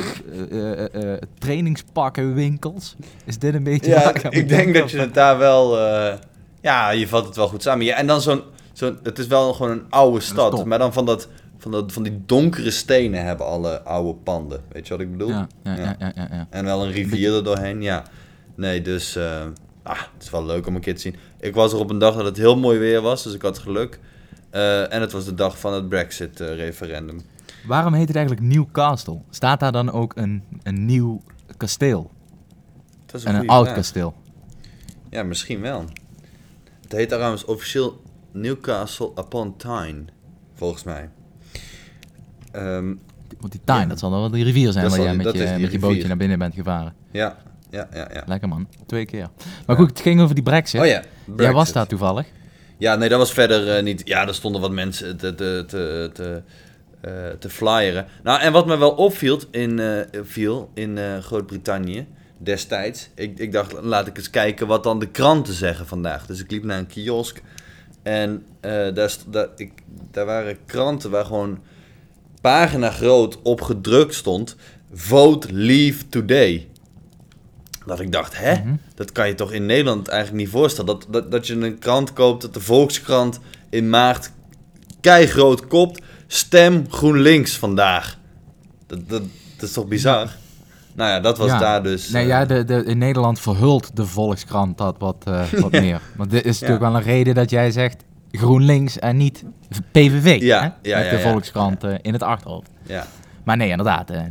eh, eh, eh, trainingspakken winkels. Is dit een beetje... Ja, ik denk denken? dat je het daar wel... eh, ja, je vat het wel goed samen. Ja, en dan zo'n... zo'n het is wel gewoon een oude stad. Maar dan van, dat, van, dat, van die donkere stenen hebben alle oude panden. Weet je wat ik bedoel? Ja, ja, Ja. ja, ja, ja, ja. En wel een rivier er doorheen, ja. Nee, dus... eh, ah, het is wel leuk om een keer te zien. Ik was er op een dag dat het heel mooi weer was. Dus ik had geluk. Eh, en het was de dag van het Brexit-referendum. Waarom heet het eigenlijk Newcastle? Staat daar dan ook een, een nieuw kasteel? dat is En een oud vraag. kasteel? Ja, misschien wel. Het heet trouwens officieel Newcastle upon Tyne, volgens mij. Ehm, Want die Tyne, Ja. dat zal dan wel die rivier zijn Dat waar jij met je, met je bootje naar binnen bent gevaren. ja, ja, ja, ja. Lekker man, twee keer. Maar goed, het ging over die brexit. Oh ja, Jij was daar toevallig. Ja, nee, dat was verder eh, niet... Ja, er stonden wat mensen te, te, te, te, eh, te flyeren. Nou, en wat me wel opviel in, eh, viel in eh, Groot-Brittannië... destijds. Ik, ik dacht, laat ik eens kijken wat dan de kranten zeggen vandaag. Dus ik liep naar een kiosk en eh, daar, daar, ik, daar waren kranten waar gewoon pagina groot op gedrukt stond: Vote Leave Today. Dat ik dacht, hè? Mhm. Dat kan je toch in Nederland eigenlijk niet voorstellen. Dat, dat, dat je een krant koopt, dat de Volkskrant in maart keigroot kopt. Stem GroenLinks vandaag. Dat, dat, dat is toch bizar? Nou ja, dat was Ja. daar dus. Nee, eh, ja, de, de, in Nederland verhult de Volkskrant dat wat, eh, wat meer. Want dit is natuurlijk wel een reden dat jij zegt GroenLinks en niet PVV. Ja, hè? Met de. Volkskrant eh, in het achterhoofd. ja. Maar nee, inderdaad. eh,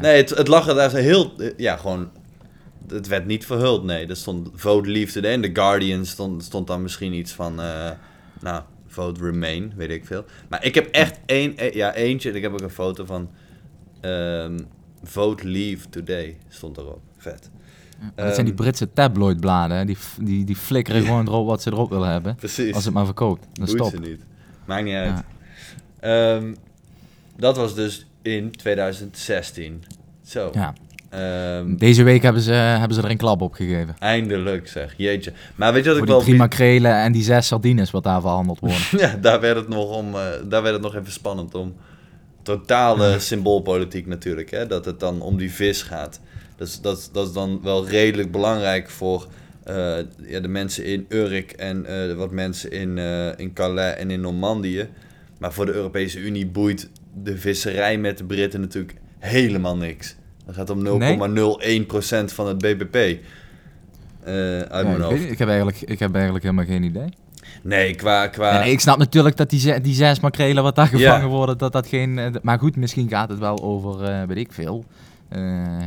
Nee, het, het lag er daar heel. Ja, gewoon. Het werd niet verhuld, nee. Er stond Vote Leave Today. En The Guardian stond, stond dan misschien iets van. eh, nou, Vote Remain, weet ik veel. Maar ik heb echt één. eh, Ja, eentje. en Ik heb ook een foto van. ehm, Vote Leave Today stond erop. Vet. maar dat zijn die Ehm, Britse tabloidbladen. Die, die, die flikkeren gewoon erop wat ze erop willen hebben. Precies. Als het maar verkoopt. Dan stop. ze niet. Maakt niet uit. Ja. Ehm, dat was dus in 2016. Zo. Ja. Ehm, Deze week hebben ze, hebben ze er een klap op gegeven. eindelijk zeg. Jeetje. Maar weet je wat Voor ik die wel... drie makrelen en die zes sardines wat daar verhandeld worden. Ja, daar werd het nog om. eh, daar werd het nog even spannend om. Totale symboolpolitiek natuurlijk, hè? Dat het dan om die vis gaat. Dus dat, dat is dan wel redelijk belangrijk voor eh, ja, de mensen in Urk en eh, wat mensen in, in Calais en in Normandië. Maar voor de Europese Unie boeit de visserij met de Britten natuurlijk helemaal niks. Dat gaat om 0,01% van het BBP. eh, uit Ja, mijn ik, hoofd. heb eigenlijk, ik heb eigenlijk helemaal geen idee. Nee, qua... ik snap natuurlijk dat die, die zes makrelen wat daar gevangen Ja. worden, dat dat geen... eh, Maar goed, misschien gaat het wel over, eh, weet ik veel, eh,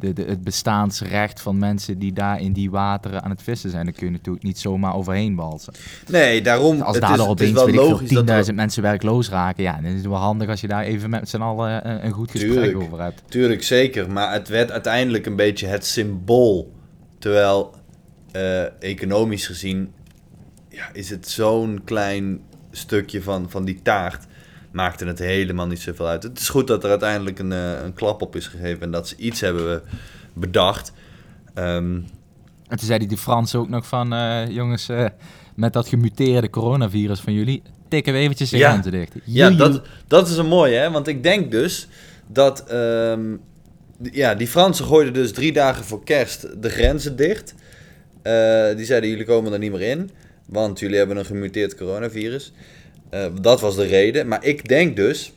de, de, het bestaansrecht van mensen die daar in die wateren aan het vissen zijn. Daar kun je natuurlijk niet zomaar overheen walsen. Nee, daarom. Als het daar opeens, wel weet ik logisch veel, dat 10.000 mensen werkloos raken, ja, dan is het wel handig als je daar even met z'n allen eh, een goed gesprek Tuurlijk. over hebt. Tuurlijk, zeker. Maar het werd uiteindelijk een beetje het symbool. Terwijl, eh, economisch gezien, ja, is het zo'n klein stukje van, van die taart. Maakte het helemaal niet zoveel uit. Het is goed dat er uiteindelijk een, eh, een klap op is gegeven en dat ze iets hebben bedacht. Ehm, En toen zeiden die Fransen ook nog van, eh, jongens, eh, met dat gemuteerde coronavirus van jullie, tikken we eventjes de Ja. dicht. Ja, dat, dat is een mooie, hè? Want ik denk dus dat... ehm, ja, die Fransen gooiden dus drie dagen voor kerst de grenzen dicht. Die zeiden, jullie komen er niet meer in. Want jullie hebben een gemuteerd coronavirus. Eh, dat was de reden. Maar ik denk dus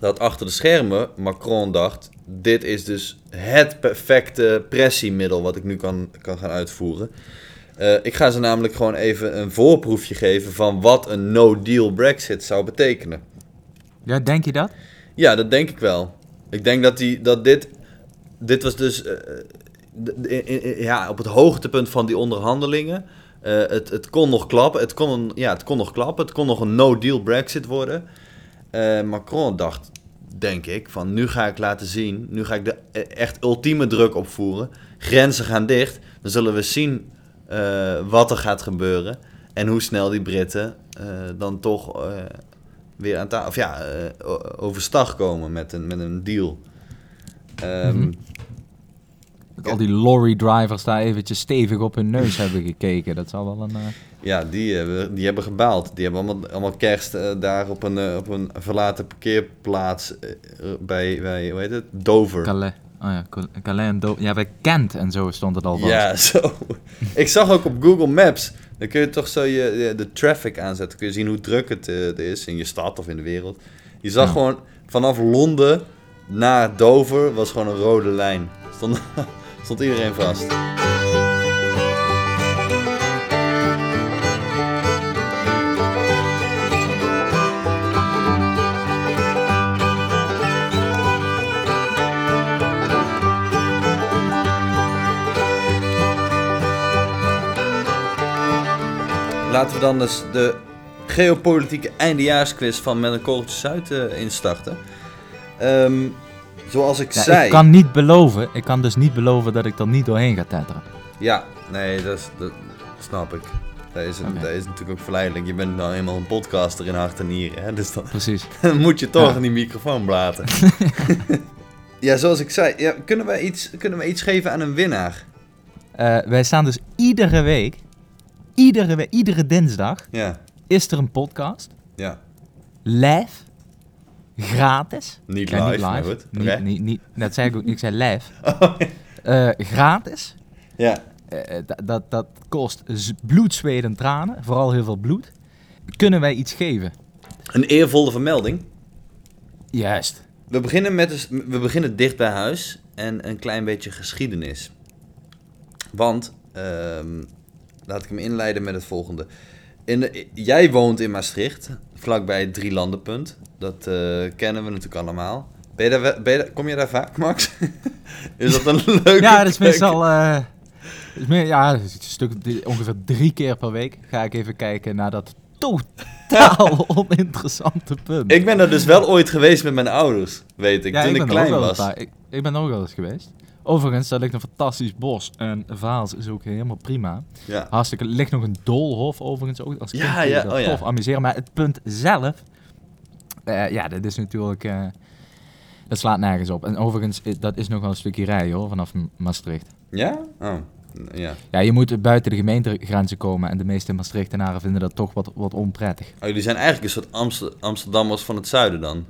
dat achter de schermen Macron dacht... Dit is dus het perfecte pressiemiddel wat ik nu kan, kan gaan uitvoeren. Eh, ik ga ze namelijk gewoon even een voorproefje geven van wat een no-deal Brexit zou betekenen. Ja, denk je dat? Ja, dat denk ik wel. Ik denk dat, die, dat dit. Dit was dus. eh, ja, op het hoogtepunt van die onderhandelingen. Eh, het, het kon nog klappen. Het kon, een, ja, het kon nog klappen. Het kon nog een no-deal Brexit worden. Eh, Macron dacht, denk ik, van nu ga ik laten zien. Nu ga ik de e- echt ultieme druk opvoeren. Grenzen gaan dicht. Dan zullen we zien eh, wat er gaat gebeuren. En hoe snel die Britten dan toch weer aan tafel. Of ja, overstag komen met een, met een deal. Mhm. Dat al die lorry-drivers daar eventjes stevig op hun neus hebben gekeken. Dat zal wel een... eh, Ja, die hebben, die hebben gebaald. Die hebben allemaal, allemaal kerst eh, daar op een, eh, op een verlaten parkeerplaats eh, eh, bij, bij, hoe heet het? Dover. Calais. Oh ja, Cal- Calais en Do Ja, bij Kent en zo stond het al vast. Ja, zo. Ik zag ook op Google Maps. Dan kun je toch zo je, de traffic aanzetten. Kun je zien hoe druk het eh, is in je stad of in de wereld. Je zag Ja. gewoon vanaf Londen naar Dover was gewoon een rode lijn. Stond, stond iedereen vast. Laten we dan dus de geopolitieke eindejaarsquiz van Met een Korreltje Zuid eh, instarten. Ehm, zoals ik Ja, zei... ik kan niet beloven, ik kan dus niet beloven dat ik er niet doorheen ga tetteren. Ja, nee, dat, is, dat snap ik. Dat is, dat is natuurlijk ook verleidelijk. Je bent nou eenmaal een podcaster in hart en nieren. Hè? Dus dan, Precies. dan moet je toch Ja. in die microfoon blaten. Ja, zoals ik zei, ja, kunnen, wij iets, kunnen we iets geven aan een winnaar? Eh, wij staan dus iedere week, iedere, iedere dinsdag, Ja, is er een podcast. ja. Live. Gratis. Niet live, maar goed. Niet, niet, niet, dat zei ik ook niet, ik zei live. Oh, Eh, gratis. ja. Eh, dat- dat, kost bloed, zweet en tranen. Vooral heel veel bloed. Kunnen wij iets geven? Een eervolle vermelding. Juist. We beginnen, met, dus- we beginnen dicht bij huis en een klein beetje geschiedenis. Want, ehm, laat ik hem inleiden met het volgende. In jij woont in Maastricht, vlakbij het Drielandenpunt. Dat eh, kennen we natuurlijk allemaal. Ben je daar, ben je daar- kom je daar vaak, Max? is dat een leuke Ja, dat is meestal... eh, is meer, ja, is een stuk, ongeveer drie keer per week ga ik even kijken naar dat totaal oninteressante punt. Ik ben er dus wel ooit geweest met mijn ouders, weet ik, ja, toen ik, klein was. Ik, ik ben ook wel eens geweest. Overigens, daar ligt een fantastisch bos. En Vaals is ook helemaal prima. Ja. Hartstikke, er ligt nog een doolhof overigens ook. Als kind Ja, dat oh ja. tof amuseren. Maar het punt zelf, eh, ja, dat is natuurlijk, eh, dat slaat nergens op. En overigens, eh, dat is nog wel een stukje rijden hoor, vanaf Maastricht. Ja? Oh, ja. Ja, je moet buiten de gemeentegrenzen komen en de meeste Maastrichtenaren vinden dat toch wat, wat onprettig. Oh, jullie zijn eigenlijk een soort Amster- Amsterdammers van het zuiden dan?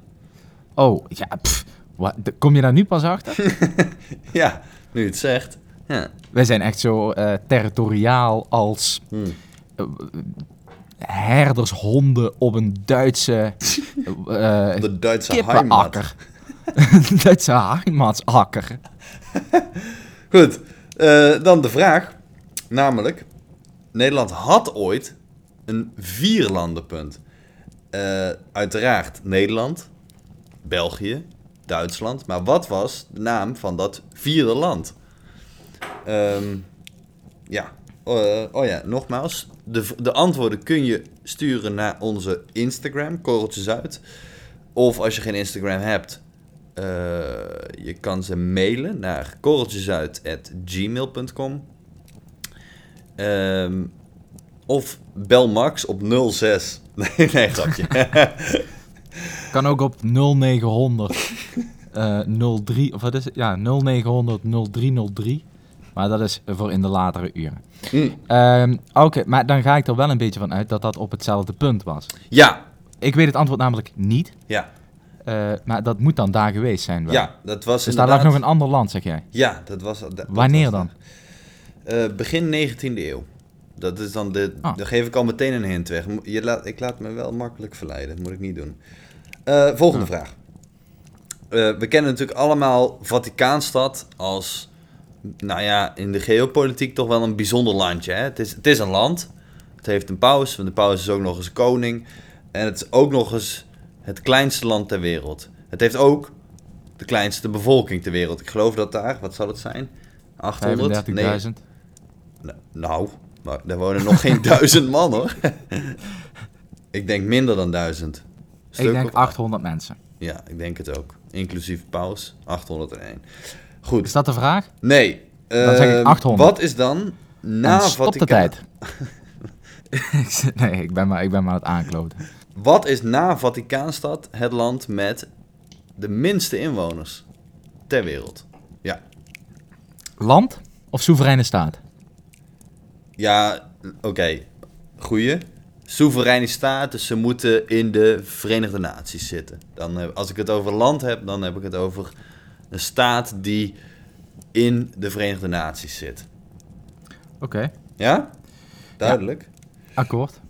Oh, ja, pff, wat, kom je daar nu pas achter? Ja, nu je het zegt. Ja. Wij zijn echt zo eh, territoriaal als Hm. eh, herdershonden op een Duitse eh, De Duitse heimat. kippenakker. Duitse heimatsakker. Goed, dan de vraag. Namelijk, Nederland had ooit een vierlandenpunt. Uiteraard Nederland, België, Duitsland. Maar wat was de naam van dat vierde land? Ehm, ja, Eh, oh ja, nogmaals. De, de antwoorden kun je sturen naar onze Instagram, Korreltjes Uit. Of als je geen Instagram hebt, eh, je kan ze mailen naar korreltjesuit.gmail.com. Ehm of bel Max op 06. Nee, nee, grapje. Kan ook op 0900 eh 03, of wat is het? Ja, 0900 0303. Maar dat is voor in de latere uren. Hm. Ehm, Oké, maar dan ga ik er wel een beetje van uit dat dat op hetzelfde punt was. ja, Ik weet het antwoord namelijk niet. ja, eh, maar dat moet dan daar geweest zijn. Wel. ja, dat was Dus daar lag nog een ander land, zeg jij. Ja, dat was... dat- dat Wanneer was dan? Eh, begin 19e eeuw. Dat is dan de... Ah. Dan geef ik al meteen een hint weg. Je laat, ik laat me wel makkelijk verleiden. Dat moet ik niet doen. Eh, volgende Ja. vraag. Eh, we kennen natuurlijk allemaal Vaticaanstad als... Nou ja, in de geopolitiek toch wel een bijzonder landje. Hè? Het, is, het is een land. Het heeft een paus. Want de paus is ook nog eens koning. En het is ook nog eens het kleinste land ter wereld. Het heeft ook de kleinste bevolking ter wereld. Ik geloof dat daar, wat zal het zijn? 800? 35.000. Nee, Nou, daar wonen nog geen duizend man hoor. ik denk minder dan duizend. Ik denk of- 800 mensen. Ja, ik denk het ook. Inclusief paus, 801. Goed. Is dat de vraag? Nee. Dan zeg ik ehm, 800. Wat is dan na en stop de tijd. Nee, ik ben, maar, ik ben maar aan het aankloten. Wat is na Vaticaanstad het land met de minste inwoners ter wereld? Ja. Land of soevereine staat? Ja, oké. Goeie. Soevereine staat, dus ze moeten in de Verenigde Naties zitten. Dan, heb- als ik het over land heb, dan heb ik het over een staat die in de Verenigde Naties zit. Oké, Ja? Duidelijk. akkoord.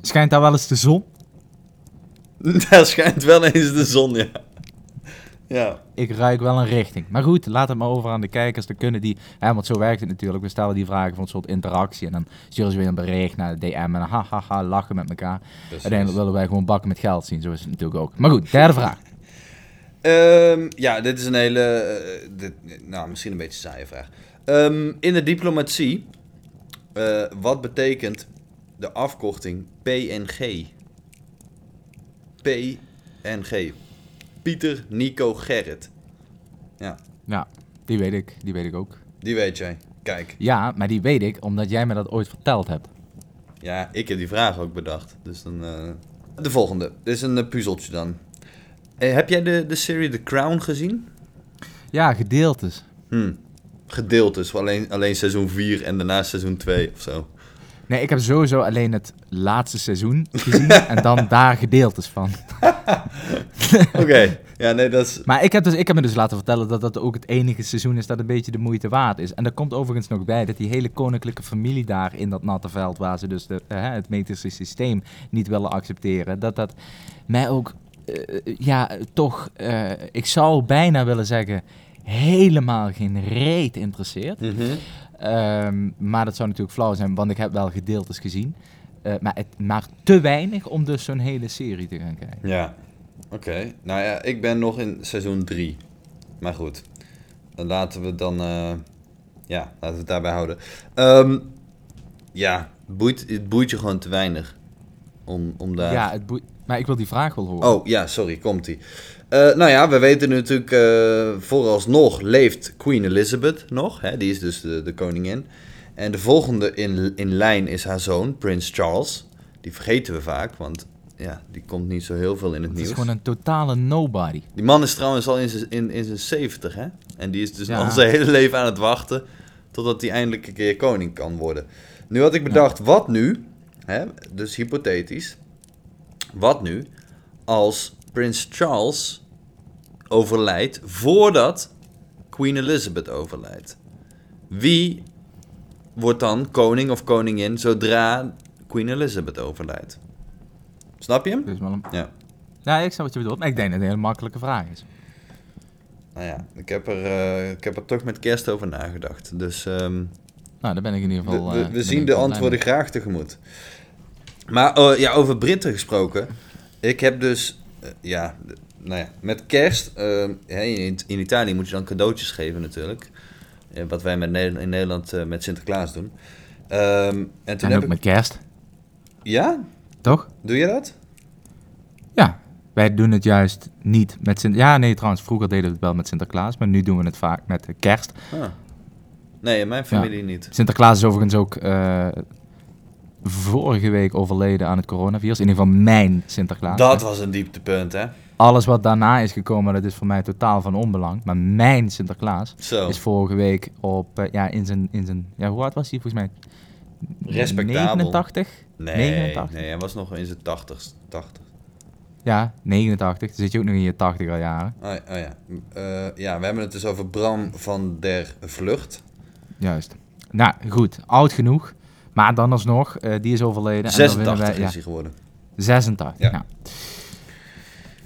Schijnt daar wel eens de zon? Daar schijnt wel eens de zon, ja. Ja. Ik ruik wel een richting. Maar goed, laat het maar over aan de kijkers. Dan kunnen die, hè, want zo werkt het natuurlijk. We stellen die vragen voor een soort interactie. En dan sturen ze weer een bericht naar de DM. En ha, ha, ha, lachen met elkaar. Uiteindelijk willen wij gewoon bakken met geld zien. Zo is het natuurlijk ook. Maar goed, derde vraag. Ehm, ja, dit is een hele. eh, dit, nou, misschien een beetje een saaie vraag. Ehm, in de diplomatie, eh, wat betekent de afkorting PNG? PNG. Pieter, Nico, Gerrit. Ja, die weet ik. Die weet ik ook. Die weet jij. Kijk, Ja, maar die weet ik omdat jij me dat ooit verteld hebt. ja, ik heb die vraag ook bedacht. Dus dan. eh, De volgende. Dit is een eh, puzzeltje dan. Eh, heb jij de, de serie The Crown gezien? Ja, gedeeltes. Hm. Gedeeltes, alleen, alleen seizoen 4 en daarna seizoen 2 of zo. Nee, ik heb sowieso alleen het laatste seizoen gezien en dan daar gedeeltes van. Oké, ja, nee, dat is... Maar ik heb, dus, ik heb me dus laten vertellen dat dat ook het enige seizoen is dat een beetje de moeite waard is. En daar komt overigens nog bij dat die hele koninklijke familie daar in dat natte veld, waar ze dus de, eh, het metrische systeem niet willen accepteren, dat dat mij ook, eh, ja, toch, eh, ik zou bijna willen zeggen, helemaal geen reet interesseert. Mhm. Ehm, maar dat zou natuurlijk flauw zijn, want ik heb wel gedeeltes gezien. Eh, maar, het, maar te weinig om dus zo'n hele serie te gaan kijken. Ja, oké. Nou ja, ik ben nog in seizoen 3. Maar goed, dan laten we dan, eh, ja, laten we het daarbij houden. Ehm, ja, boeit, het boeit je gewoon te weinig om, om daar... Ja, het boeit- maar ik wil die vraag wel horen. Oh, ja, sorry, komt-ie. Eh, nou ja, we weten natuurlijk, eh, vooralsnog leeft Queen Elizabeth nog. Hè? Die is dus de, de koningin. En de volgende in, in lijn is haar zoon, Prins Charles. Die vergeten we vaak, want ja, die komt niet zo heel veel in het, het is nieuws. gewoon een totale nobody. Die man is trouwens al in zijn in, in zijn 70, hè? En die is dus Ja. al zijn hele leven aan het wachten totdat hij eindelijk een keer koning kan worden. Nu had ik bedacht, wat nu, hè? dus hypothetisch, wat nu als Prins Charles overlijdt voordat Queen Elizabeth overlijdt? Wie wordt dan koning of koningin zodra Queen Elizabeth overlijdt? Snap je hem? Wel een... Ja. Ja, ik snap wat je bedoelt. Maar ik denk dat het een hele makkelijke vraag is. Nou ja, ik heb er, eh, ik heb er toch met kerst over nagedacht. Dus ehm, Nou, daar ben ik in ieder geval... we- eh, we zien de antwoorden graag tegemoet. Maar eh, ja, over Britten gesproken. Ik heb dus, eh, ja, nou ja, met kerst, hè, in, in Italië moet je dan cadeautjes geven natuurlijk. Eh, wat wij met in Nederland eh, met Sinterklaas doen. Ehm, en toen En heb ook ik... met kerst, Ja? toch? Doe je dat? Ja, wij doen het juist niet met Sint... Ja, nee, trouwens, vroeger deden we het wel met Sinterklaas, maar nu doen we het vaak met eh, kerst. Ah. Nee, in mijn familie niet. Sinterklaas is overigens ook eh, vorige week overleden aan het coronavirus. In ieder geval mijn Sinterklaas. Dat was een dieptepunt, hè? Alles wat daarna is gekomen, dat is voor mij totaal van onbelang. Maar mijn Sinterklaas Zo. is vorige week op, eh, ja, in zijn, in zijn, ja, hoe oud was hij volgens mij? Respectabel. 89? Nee, 89? nee, hij was nog in zijn 80. 80. Ja, 89. Dan zit je ook nog in je 80 al jaren. Oh, ja, oh ja. Eh, ja, we hebben het dus over Bram van der Vlucht. Juist. Nou, goed. Oud genoeg. Maar dan alsnog, eh, die is overleden. en dan winnen 86 wij- ja, is hij geworden. 86, Ja.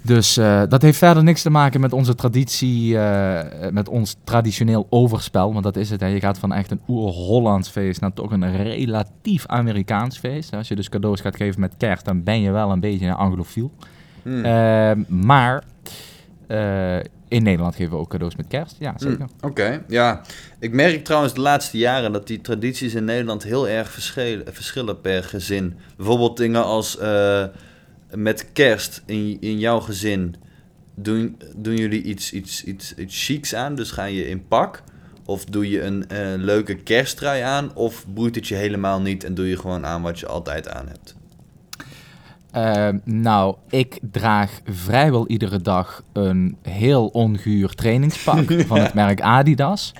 Dus eh, dat heeft verder niks te maken met onze traditie, eh, met ons traditioneel overspel. Want dat is het. Hè. Je gaat van echt een oer-Hollands feest naar toch een relatief Amerikaans feest. Als je dus cadeaus gaat geven met kerst, dan ben je wel een beetje een anglofiel. Hmm. Eh, maar in Nederland geven we ook cadeaus met kerst. Ja, zeker. Hmm, Oké, ja. Ik merk trouwens de laatste jaren dat die tradities in Nederland heel erg verschillen, verschillen per gezin. Bijvoorbeeld dingen als eh, met kerst in, in jouw gezin. Doen, doen jullie iets, iets, iets, iets chics aan? Dus ga je in pak? Of doe je een leuke kersttrui aan? Of boeit het je helemaal niet en doe je gewoon aan wat je altijd aan hebt? Ehm, nou, ik draag vrijwel iedere dag een heel onguur trainingspak van het merk Adidas.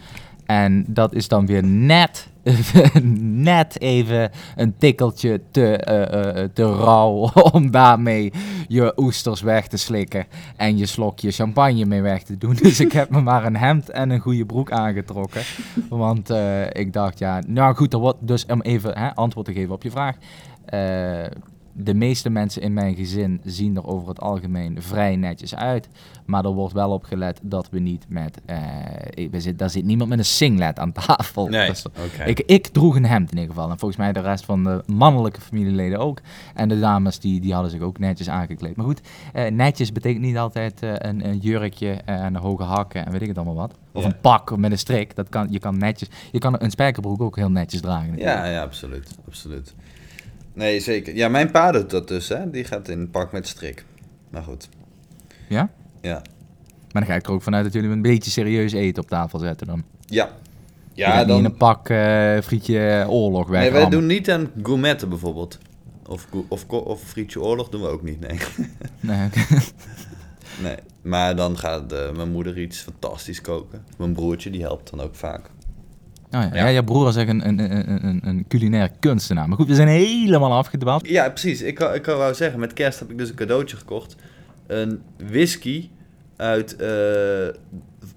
En dat is dan weer net, net even een tikkeltje te, eh, eh, te rauw om daarmee je oesters weg te slikken en je slokje champagne mee weg te doen. Dus ik heb me maar een hemd en een goede broek aangetrokken. Want eh, ik dacht, ja, nou goed, er wordt dus om even hè, antwoord te geven op je vraag. De meeste mensen in mijn gezin zien er over het algemeen vrij netjes uit. Maar er wordt wel op gelet dat we niet met... eh, we zit, daar zit niemand met een singlet aan tafel. Dus oké. ik, ik droeg een hemd in ieder geval. En volgens mij de rest van de mannelijke familieleden ook. En de dames die, die hadden zich ook netjes aangekleed. Maar goed, eh, netjes betekent niet altijd eh, een, een jurkje en hoge hakken en weet ik het allemaal wat. Of Ja. een pak met een strik. Dat kan, je kan netjes... Je kan een spijkerbroek ook heel netjes dragen. natuurlijk. Ja, ja, absoluut. absoluut. Nee, zeker. Ja, mijn pa doet dat dus, hè. Die gaat in een pak met strik. Maar goed. Ja? Ja. Maar dan ga ik er ook vanuit dat jullie een beetje serieus eten op tafel zetten dan. Ja. Ja, niet in dan... een pak eh, frietje oorlog weg. Nee, wij doen niet aan gourmetten bijvoorbeeld. Of, of, of frietje oorlog doen we ook niet, nee. Nee, nee. Maar dan gaat eh, mijn moeder iets fantastisch koken. Mijn broertje, die helpt dan ook vaak. Oh ja. Ja. broer is echt een, een, een, een, een culinair kunstenaar. Maar goed, we zijn helemaal afgedwaald. Ja, precies. Ik, wou- ik wou zeggen, met kerst heb ik dus een cadeautje gekocht. Een whisky uit, eh,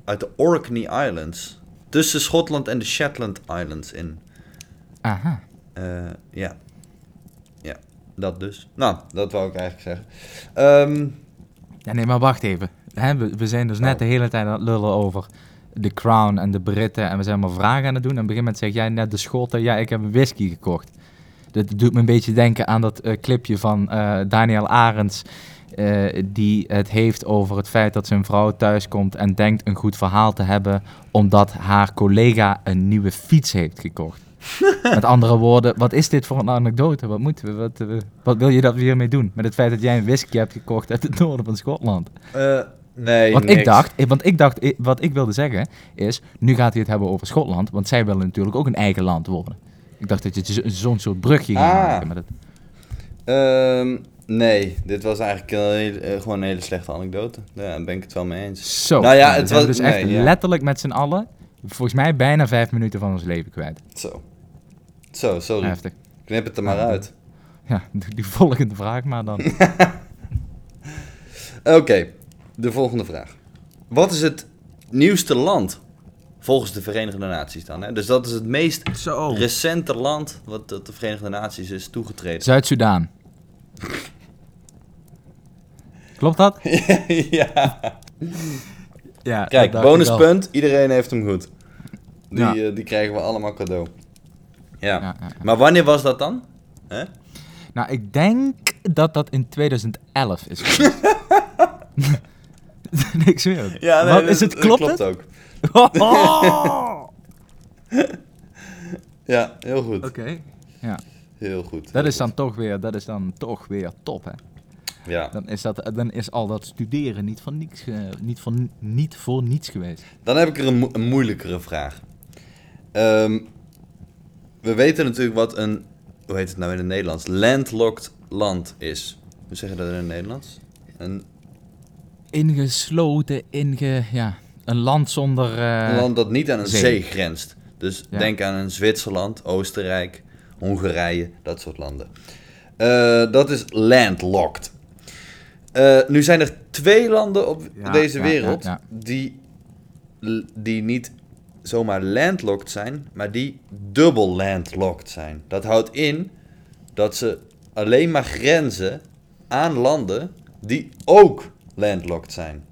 uit de Orkney Islands. Tussen Schotland en de Shetland Islands in. Aha. Eh, ja. Ja, dat dus. Nou, dat wou ik eigenlijk zeggen. Ehm, Ja, nee, maar wacht even. We zijn dus net Oh. de hele tijd aan het lullen over de Crown en de Britten. En we zijn maar vragen aan het doen. En op een gegeven moment zeg jij net de Schotten, ja, ik heb een whisky gekocht. Dat doet me een beetje denken aan dat eh, clipje van eh, Daniel Arends. eh, die het heeft over het feit dat zijn vrouw thuiskomt en denkt een goed verhaal te hebben. omdat haar collega een nieuwe fiets heeft gekocht. Met andere woorden, wat is dit voor een anekdote? Wat moeten we? Wat, wat wil je dat we hiermee doen? Met het feit dat jij een whisky hebt gekocht uit het noorden van Schotland. Eh, nee, Want niks. ik dacht, ik- want ik dacht, ik- wat ik wilde zeggen is, nu gaat hij het hebben over Schotland, want zij willen natuurlijk ook een eigen land worden. Ik dacht dat je zo- zo'n soort brugje ging Ah. maken met het. Ehm, nee, dit was eigenlijk een hele- eh, gewoon een hele slechte anekdote. Daar ben ik het wel mee eens. Zo. Nou ja, het was- dus echt ja. letterlijk met z'n allen, volgens mij bijna vijf minuten van ons leven kwijt. Zo. Zo, sorry. Heftig. Knip het er maar Ja. uit. Ja, doe die volgende vraag maar dan. Oké, de volgende vraag. Wat is het nieuwste land volgens de Verenigde Naties dan? Hè? Dus dat is het meest Zo. recente land wat tot de Verenigde Naties is toegetreden. Zuid-Soedan. Klopt dat? ja. Ja. Kijk, dat bonuspunt. Iedereen heeft hem goed. Die, Ja. eh, die krijgen we allemaal cadeau. Ja. Ja, ja, ja. Maar wanneer was dat dan? Hè? Nou, ik denk dat dat in 2011 is zweer het. Ja, nee, Wat, dat- is het, klopt, klopt het? ook. Oh! Ja, heel goed. Oké. Ja, Heel goed. dat is goed. dan toch weer, dat is dan toch weer top, hè. Ja. Dan is, dat, dan is al dat studeren niet, van niets, niet, van, niet voor niets geweest. Dan heb ik er een, mo- een moeilijkere vraag. Ehm, we weten natuurlijk wat een, hoe heet het nou in het Nederlands, landlocked land is. Hoe zeg je dat in het Nederlands? Een Ingesloten, inge... Ja, een land zonder... eh, Een land dat niet aan een zee. zee, grenst. Dus Ja. denk aan een Zwitserland, Oostenrijk, Hongarije, dat soort landen. Eh, dat is landlocked. Eh, nu zijn er twee landen op Ja, deze ja, wereld ja, ja. Die, die niet zomaar landlocked zijn, maar die dubbel landlocked zijn. Dat houdt in dat ze alleen maar grenzen aan landen die ook landlocked zijn.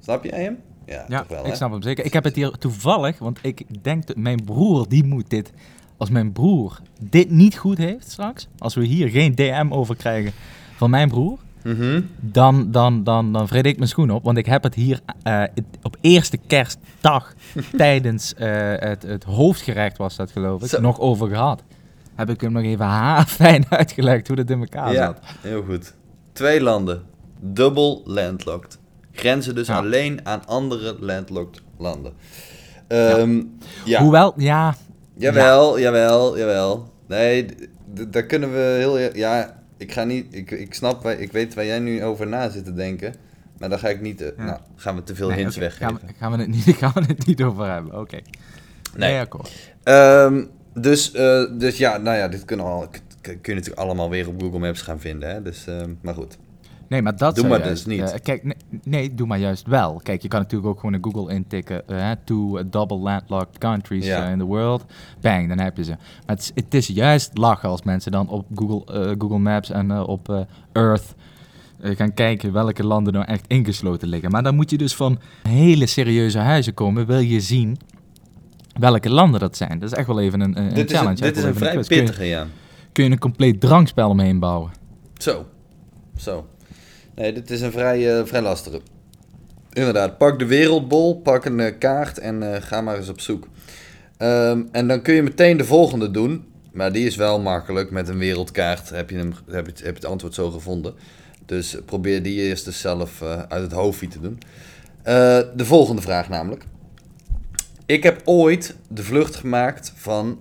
Snap je hem? Ja, Ja, toch wel, ik hè? snap hem zeker. Ik heb het hier toevallig, want ik denk dat mijn broer, die moet dit... Als mijn broer dit niet goed heeft straks, als we hier geen DM over krijgen van mijn broer, Mhm. dan, dan, dan, dan vreet ik mijn schoen op. Want ik heb het hier eh, op eerste kerstdag tijdens eh, het, het hoofdgerecht was dat geloof ik, Zo. nog over gehad. Heb ik hem nog even haarfijn uitgelegd hoe dat in elkaar Ja, zat. heel goed. Twee landen. Dubbel landlocked. Grenzen dus Ja. alleen aan andere landlocked landen. Ehm, ja. Hoewel, ja, Jawel, jawel, jawel. Nee, daar kunnen we heel... e- Ja, ik ga niet... Ik, ik snap, ik weet waar jij nu over na zit te denken. Maar daar ga ik niet... eh, Ja. Nou, gaan we te veel nee, hints weggeven. gaan, we, gaan, we het niet, gaan we het niet over hebben. Oké. Nee. Nee, akkoord. Ehm, dus, eh, dus ja, nou ja, dit kunnen we al, kun je natuurlijk allemaal weer op Google Maps gaan vinden. Hè? Dus, ehm, maar goed. Nee, maar dat Doe maar juist, dus niet. eh, kijk, nee, nee, doe maar juist wel. Kijk, je kan natuurlijk ook gewoon in Google intikken. eh, two double landlocked countries Ja. eh, in the world. Bang, dan heb je ze. Maar het is, het is juist lachen als mensen dan op Google, Google Maps en op Earth gaan kijken welke landen nou echt ingesloten liggen. Maar dan moet je dus van hele serieuze huizen komen. Wil je zien welke landen dat zijn. Dat is echt wel even een, een dit challenge. dit is een vrij quiz. Kun je- pittige, ja. Kun je een compleet drankspel omheen bouwen. Zo. Zo. Nee, dit is een vrij, eh, vrij lastige. Inderdaad, pak de wereldbol, pak een eh, kaart en eh, ga maar eens op zoek. Ehm, en dan kun je meteen de volgende doen. Maar die is wel makkelijk. Met een wereldkaart heb je, hem, heb je, het- antwoord zo gevonden. Dus probeer die eerst zelf uit het hoofdje te doen. De volgende vraag namelijk. Ik heb ooit de vlucht gemaakt van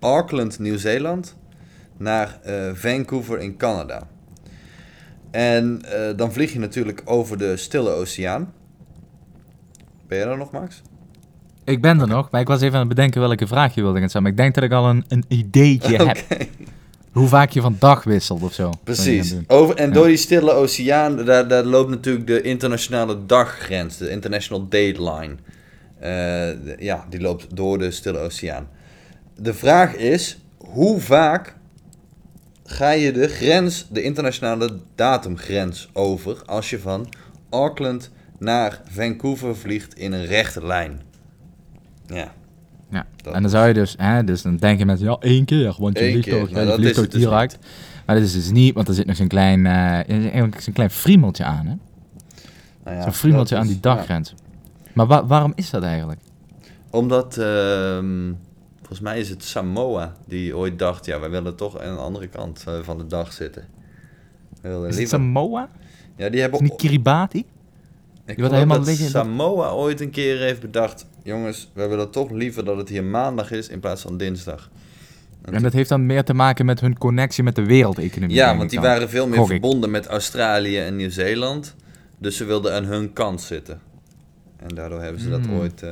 Auckland, Nieuw-Zeeland, naar Vancouver in Canada. En eh, dan vlieg je natuurlijk over de Stille Oceaan. Ben jij er nog, Max? Ik ben er nog, maar ik was even aan het bedenken welke vraag je wilde gaan stellen. Maar ik denk dat ik al een, een ideetje heb. Hoe vaak je van dag wisselt of zo. Precies. Je Over, en Ja. door die Stille Oceaan, daar, daar loopt natuurlijk de internationale daggrens, de International Date Line. Eh, de- ja, die loopt door de Stille Oceaan. De vraag is, hoe vaak ga je de grens, de internationale datumgrens over als je van Auckland naar Vancouver vliegt in een rechte lijn? Ja. Ja, Dat en dan zou je dus, hè, dus dan denk je met, ja, één keer, want je Eén vliegt keer, toch, maar ja, je dus. Maar dat is dus niet, want er zit nog zo'n klein, eigenlijk zo'n klein friemeltje aan, hè? Nou ja, zo'n friemeltje aan die daggrens. Maar wa- waarom is dat eigenlijk? Omdat, ehm, volgens mij is het Samoa die ooit dacht, ja, wij willen toch aan de andere kant eh, van de dag zitten. We Is het liever- Samoa? Ja, die Is hebben... niet Kiribati? ik wordt geloof helemaal dat liggen- Samoa ooit een keer heeft bedacht, jongens, wij willen toch liever dat het hier maandag is in plaats van dinsdag. En dat heeft dan meer te maken met hun connectie met de wereldeconomie. Ja, want die dan. waren veel meer Gok ik. verbonden met Australië en Nieuw-Zeeland. Dus ze wilden aan hun kant zitten. En daardoor hebben ze dat Hmm. ooit eh,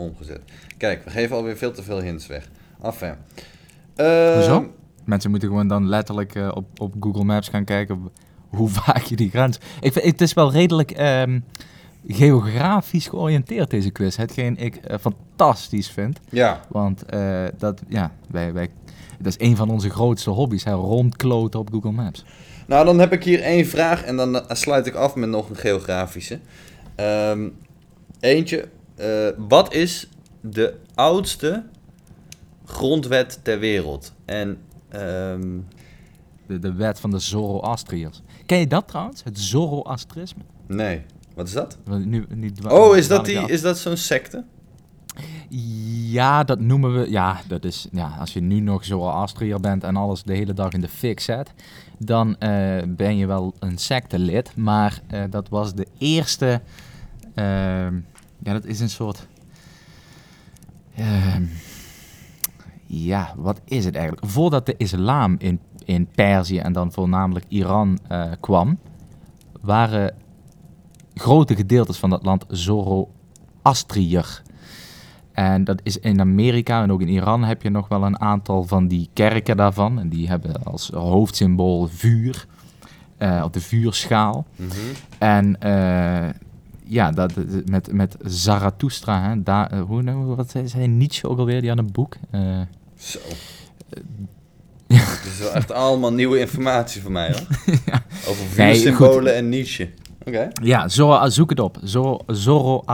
omgezet. Kijk, we geven alweer veel te veel hints weg. Enfin. Hoezo? Mensen moeten gewoon dan letterlijk eh, op, op Google Maps gaan kijken hoe vaak je die grens... Ik vind, het is wel redelijk ehm, geografisch georiënteerd, deze quiz. Hetgeen ik eh, fantastisch vind. Ja, Want eh, dat, ja, wij, wij, dat is een van onze grootste hobby's, hè, rondkloten op Google Maps. nou dan heb ik hier één vraag en dan sluit ik af met nog een geografische. Ehm, eentje. Eh, wat is de oudste grondwet ter wereld? En ehm, De, de wet van de Zoroastriërs. Ken je dat trouwens? Het Zoroastrisme? nee, wat is dat? Nu, nu Oh, is dat, die, is dat zo'n secte? Ja, dat noemen we. Ja, dat is. Ja, als je nu nog Zoroastriër bent en alles de hele dag in de fik zet, dan eh, ben je wel een sectelid. Maar eh, dat was de eerste. ehm, ja, dat is een soort. ehm, ja, wat is het eigenlijk? Voordat de islam in, in Perzië en dan voornamelijk Iran eh, kwam, waren grote gedeeltes van dat land Zoroastriër. En dat is in Amerika en ook in Iran heb je nog wel een aantal van die kerken daarvan. En die hebben als hoofdsymbool vuur, eh, op de vuurschaal. Mhm. En eh, ja, dat, dat- met, met Zarathustra, hè, daar, eh, hoe, nou, wat zei, zei Nietzsche ook alweer, die had een boek. Eh, Zo. Het is wel echt allemaal nieuwe informatie voor mij, hoor. Over Nee, vuursymbolen en Nietzsche. Oké, ja, Zoro, zoek het op. Zoro, Zoro,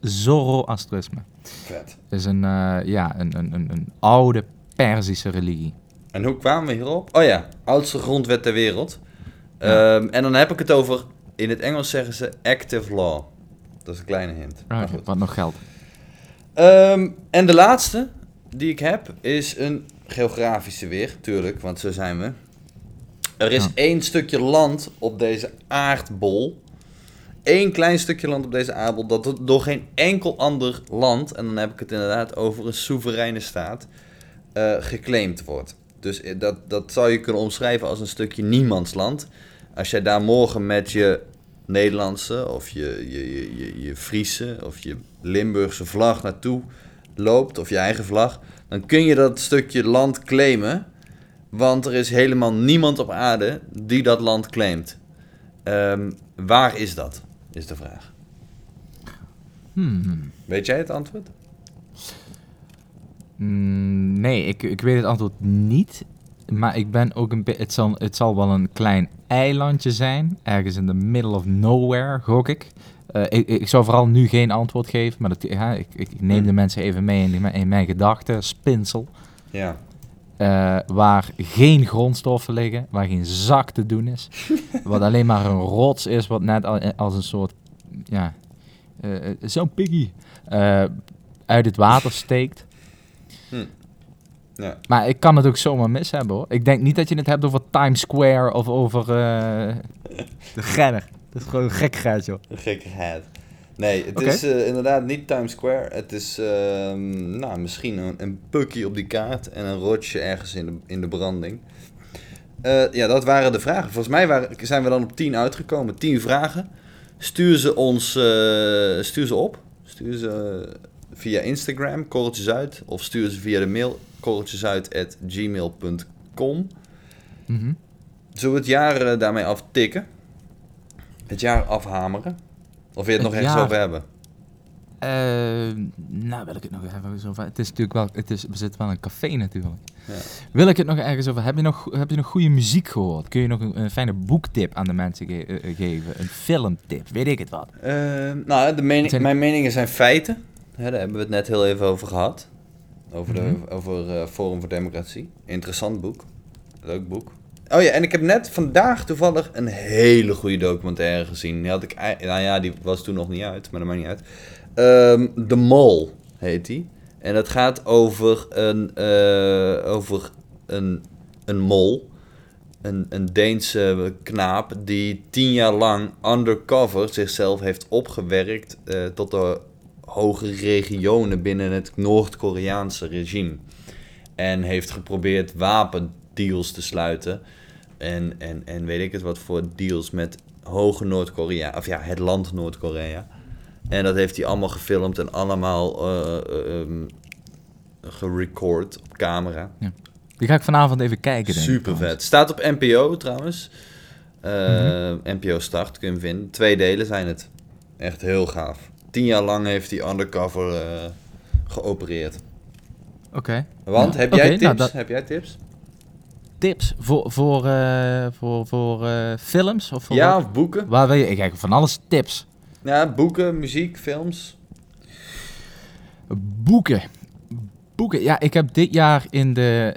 Zoroastrisme. vet. Het is een, eh, ja, een, een, een, een oude Perzische religie. En hoe kwamen we hierop? Oh ja, oudste grondwet ter wereld. Ja. Ehm, en dan heb ik het over, in het Engels zeggen ze active law. Dat is een kleine hint. Maar wat nog geldt. Ehm, en de laatste die ik heb is een geografische weer, tuurlijk, want zo zijn we. Er is Ja. één stukje land op deze aardbol. Eén klein stukje land op deze aardbol dat do- door geen enkel ander land, en dan heb ik het inderdaad over een soevereine staat, eh, geclaimd wordt. Dus eh, dat, dat zou je kunnen omschrijven als een stukje niemandsland. Als jij daar morgen met je Nederlandse of je, je, je, je, je Friese of je Limburgse vlag naartoe loopt, of je eigen vlag, dan kun je dat stukje land claimen. Want er is helemaal niemand op aarde die dat land claimt. Ehm, waar is dat? Is de vraag. Hmm. Weet jij het antwoord? Mm, nee, ik, ik weet het antwoord niet. Maar ik ben ook een beetje. Het zal, het zal wel een klein eilandje zijn. Ergens in the middle of nowhere, gok ik. Eh, ik, ik zou vooral nu geen antwoord geven. Maar dat, ja, ik, ik neem Hmm. de mensen even mee in, mijn gedachten. Spinsel. Ja. eh, waar geen grondstoffen liggen. Waar geen zak te doen is. wat alleen maar een rots is. Wat net al- als een soort. Ja. eh, eh, Zo'n piggy. eh, uit het water steekt. Ja. Maar ik kan het ook zomaar mis hebben hoor. Ik denk niet dat je het hebt over Times Square of over eh de Gedder. Dat is gewoon een gek geit joh. Een gekkigheid. Nee, het is eh, inderdaad niet Times Square. Het is ehm, nou, misschien een, een pukkie op die kaart en een rotje ergens in de, in de branding. Eh, ja, dat waren de vragen. Volgens mij waren, zijn we dan op 10 uitgekomen. 10 vragen. Stuur ze ons eh, stuur ze op. Stuur ze via Instagram, korreltjes uit. Of stuur ze via de mail, korreltjesuit.gmail.com. Mhm. Zullen we het jaar eh, daarmee aftikken? Het jaar afhameren? Of wil je het, nog ergens jaar. over hebben? Eh, nou, wil ik het nog even over... Het is natuurlijk wel... Het is, we zitten wel in een café natuurlijk. Ja. Wil ik het nog ergens over... Heb je nog, heb je nog goede muziek gehoord? Kun je nog een, een fijne boektip aan de mensen ge- eh, geven? Een filmtip? Weet ik het wat? Nou, de mening, Zijn- mijn meningen zijn feiten. Hè, daar hebben we het net heel even over gehad. Over, de, Mhm. over eh, Forum voor Democratie. Interessant boek. Leuk boek. Oh ja, en ik heb net vandaag toevallig een hele goede documentaire gezien. Die had ik, nou ja, die was toen nog niet uit, maar dat maakt niet uit. Ehm The Mol heet die. En het gaat over een, eh, over een, een mol. Een, een Deense knaap die tien jaar lang undercover zichzelf heeft opgewerkt eh, tot de hoge regionen binnen het Noord-Koreaanse regime. En heeft geprobeerd wapendeals te sluiten. En, en, en weet ik het wat voor deals met hoge Noord-Korea. Of ja, het land Noord-Korea. En dat heeft hij allemaal gefilmd en allemaal eh, ehm, gerecord op camera. Die ga ik vanavond even kijken, denk ik, Super trouwens. vet. Staat op NPO trouwens. Eh, NPO Start kun je hem vinden. Twee delen zijn het. Echt heel gaaf. Tien jaar lang heeft hij undercover eh, geopereerd. Oké. Want, Ja, heb jij tips? nou, dat- Heb jij tips? Tips voor, voor, eh, voor, voor eh, films? Of voor Ja, wat? of boeken? Waar wil je? Ik kijk van alles tips. Ja, boeken, muziek, films. Boeken. Boeken. Ja, ik heb dit jaar in de,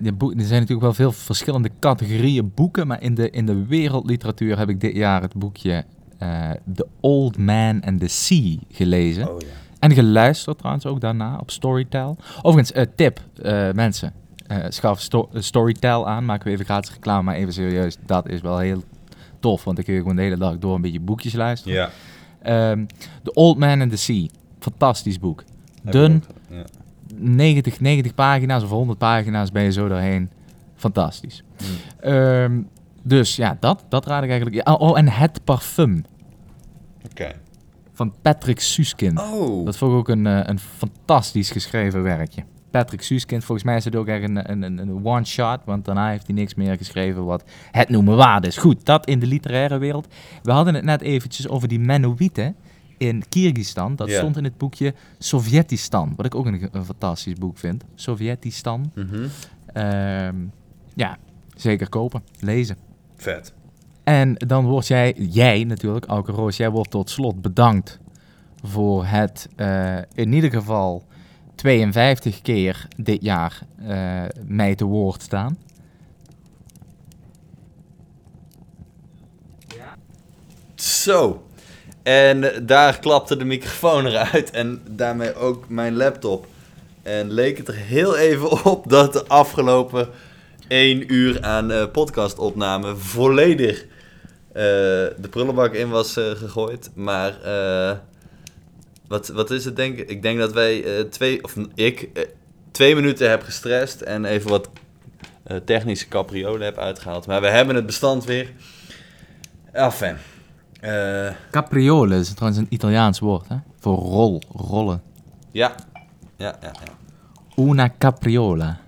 de boeken. Er zijn natuurlijk wel veel verschillende categorieën boeken, maar in de, in de wereldliteratuur heb ik dit jaar het boekje eh, The Old Man and the Sea gelezen. Oh ja. En geluisterd trouwens ook daarna op Storytel. Overigens, eh, tip, eh, mensen. schaf sto Storytel aan. Maken we even gratis reclame, maar even serieus. Dat is wel heel tof, want dan kun je gewoon de hele dag door een beetje boekjes luisteren. Ja. Ehm, The Old Man and the Sea. Fantastisch boek. Dun, Ja. 90, 90 pagina's of 100 pagina's ben je zo doorheen. Fantastisch. Hm. Ehm, dus ja, dat, dat raad ik eigenlijk. Ja, oh, en Het Parfum Oké. van Patrick Suskind. Oh. Dat vond ik ook een, eh, een fantastisch geschreven werkje. Patrick Suskind, volgens mij is het ook echt een, een, een, one-shot, want daarna heeft hij niks meer geschreven wat het noemen waard is. Goed, dat in de literaire wereld. We hadden het net eventjes over die Menoïten in Kyrgyzstan. Dat stond in het boekje Sovjetistan, wat ik ook een, een fantastisch boek vind. Sovjetistan. Ehm, ja, zeker kopen, lezen. Vet. En dan word jij, jij natuurlijk, Auke Roos, jij wordt tot slot bedankt voor het eh, in ieder geval 52 keer dit jaar eh, mij te woord staan. Zo. En daar klapte de microfoon eruit en daarmee ook mijn laptop. En leek het er heel even op dat de afgelopen één uur aan eh, podcastopname volledig eh, de prullenbak in was eh, gegooid. Maar wat, wat is het denk ik? Ik denk dat wij twee, of ik, twee minuten heb gestrest en even wat technische capriolen heb uitgehaald. Maar we hebben het bestand weer. Enfin. Eh Capriole is trouwens een Italiaans woord, hè? Voor rol, rollen. ja. Ja, ja, ja. Una capriola.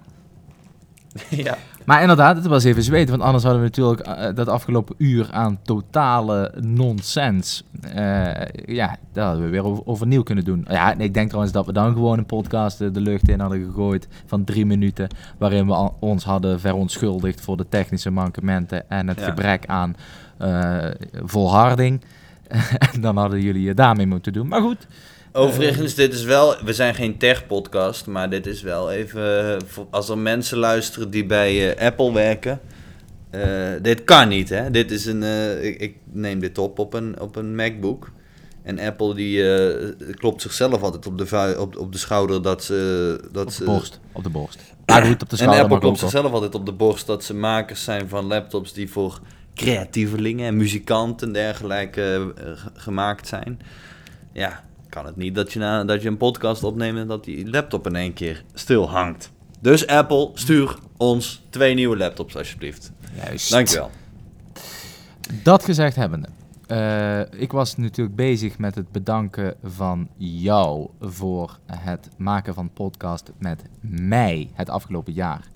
ja. Maar inderdaad, het was even zweten, want anders hadden we natuurlijk eh, dat afgelopen uur aan totale nonsens. eh, ja, daar hadden we weer over, overnieuw kunnen doen. Ja, ik denk trouwens dat we dan gewoon een podcast eh, de lucht in hadden gegooid van drie minuten, waarin we ons hadden verontschuldigd voor de technische mankementen en het Ja. gebrek aan volharding. en dan hadden jullie het daarmee moeten doen. Maar goed, Overigens, dit is wel... We zijn geen tech-podcast, maar dit is wel even... eh, Als er mensen luisteren die bij eh, Apple werken... eh, dit kan niet, hè. Dit is een... ik, ik neem dit op op een, op een MacBook. En Apple die klopt zichzelf altijd op de, op, op de schouder dat ze... Dat op de borst. Op de borst. Maar goed, op de en Apple klopt zichzelf altijd op de borst dat ze makers zijn van laptops die voor creatievelingen en muzikanten en dergelijke gemaakt zijn. Ja, kan het niet dat je, na, dat je een podcast opneemt en dat die laptop in één keer stil hangt. Dus Apple, stuur ons twee nieuwe laptops alsjeblieft. Juist. Dankjewel. Dat gezegd hebbende. eh, ik was natuurlijk bezig met het bedanken van jou voor het maken van podcast met mij het afgelopen jaar.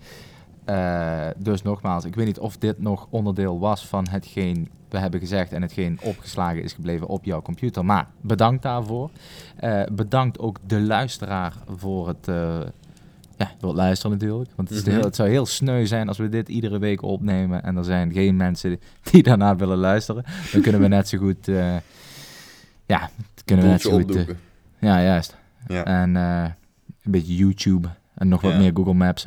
Eh, dus nogmaals, ik weet niet of dit nog onderdeel was van hetgeen we hebben gezegd en hetgeen opgeslagen is gebleven op jouw computer. Maar bedankt daarvoor. Eh, bedankt ook de luisteraar voor het, eh, ja, voor het luisteren natuurlijk. Want het, is Mhm. heel, het zou heel sneu zijn als we dit iedere week opnemen en er zijn geen mensen die daarna willen luisteren. Dan kunnen we net zo goed, eh, ja, kunnen we net zo goed, ja juist. Ja. En een beetje YouTube en nog wat Ja. meer Google Maps.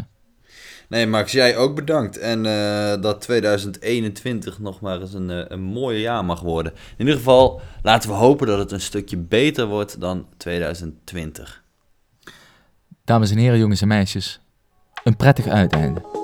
Nee, Max, jij ook bedankt. En eh, dat 2021 nog maar eens een, eh, een mooie jaar mag worden. In ieder geval, laten we hopen dat het een stukje beter wordt dan 2020. Dames en heren, jongens en meisjes, een prettig uiteinde.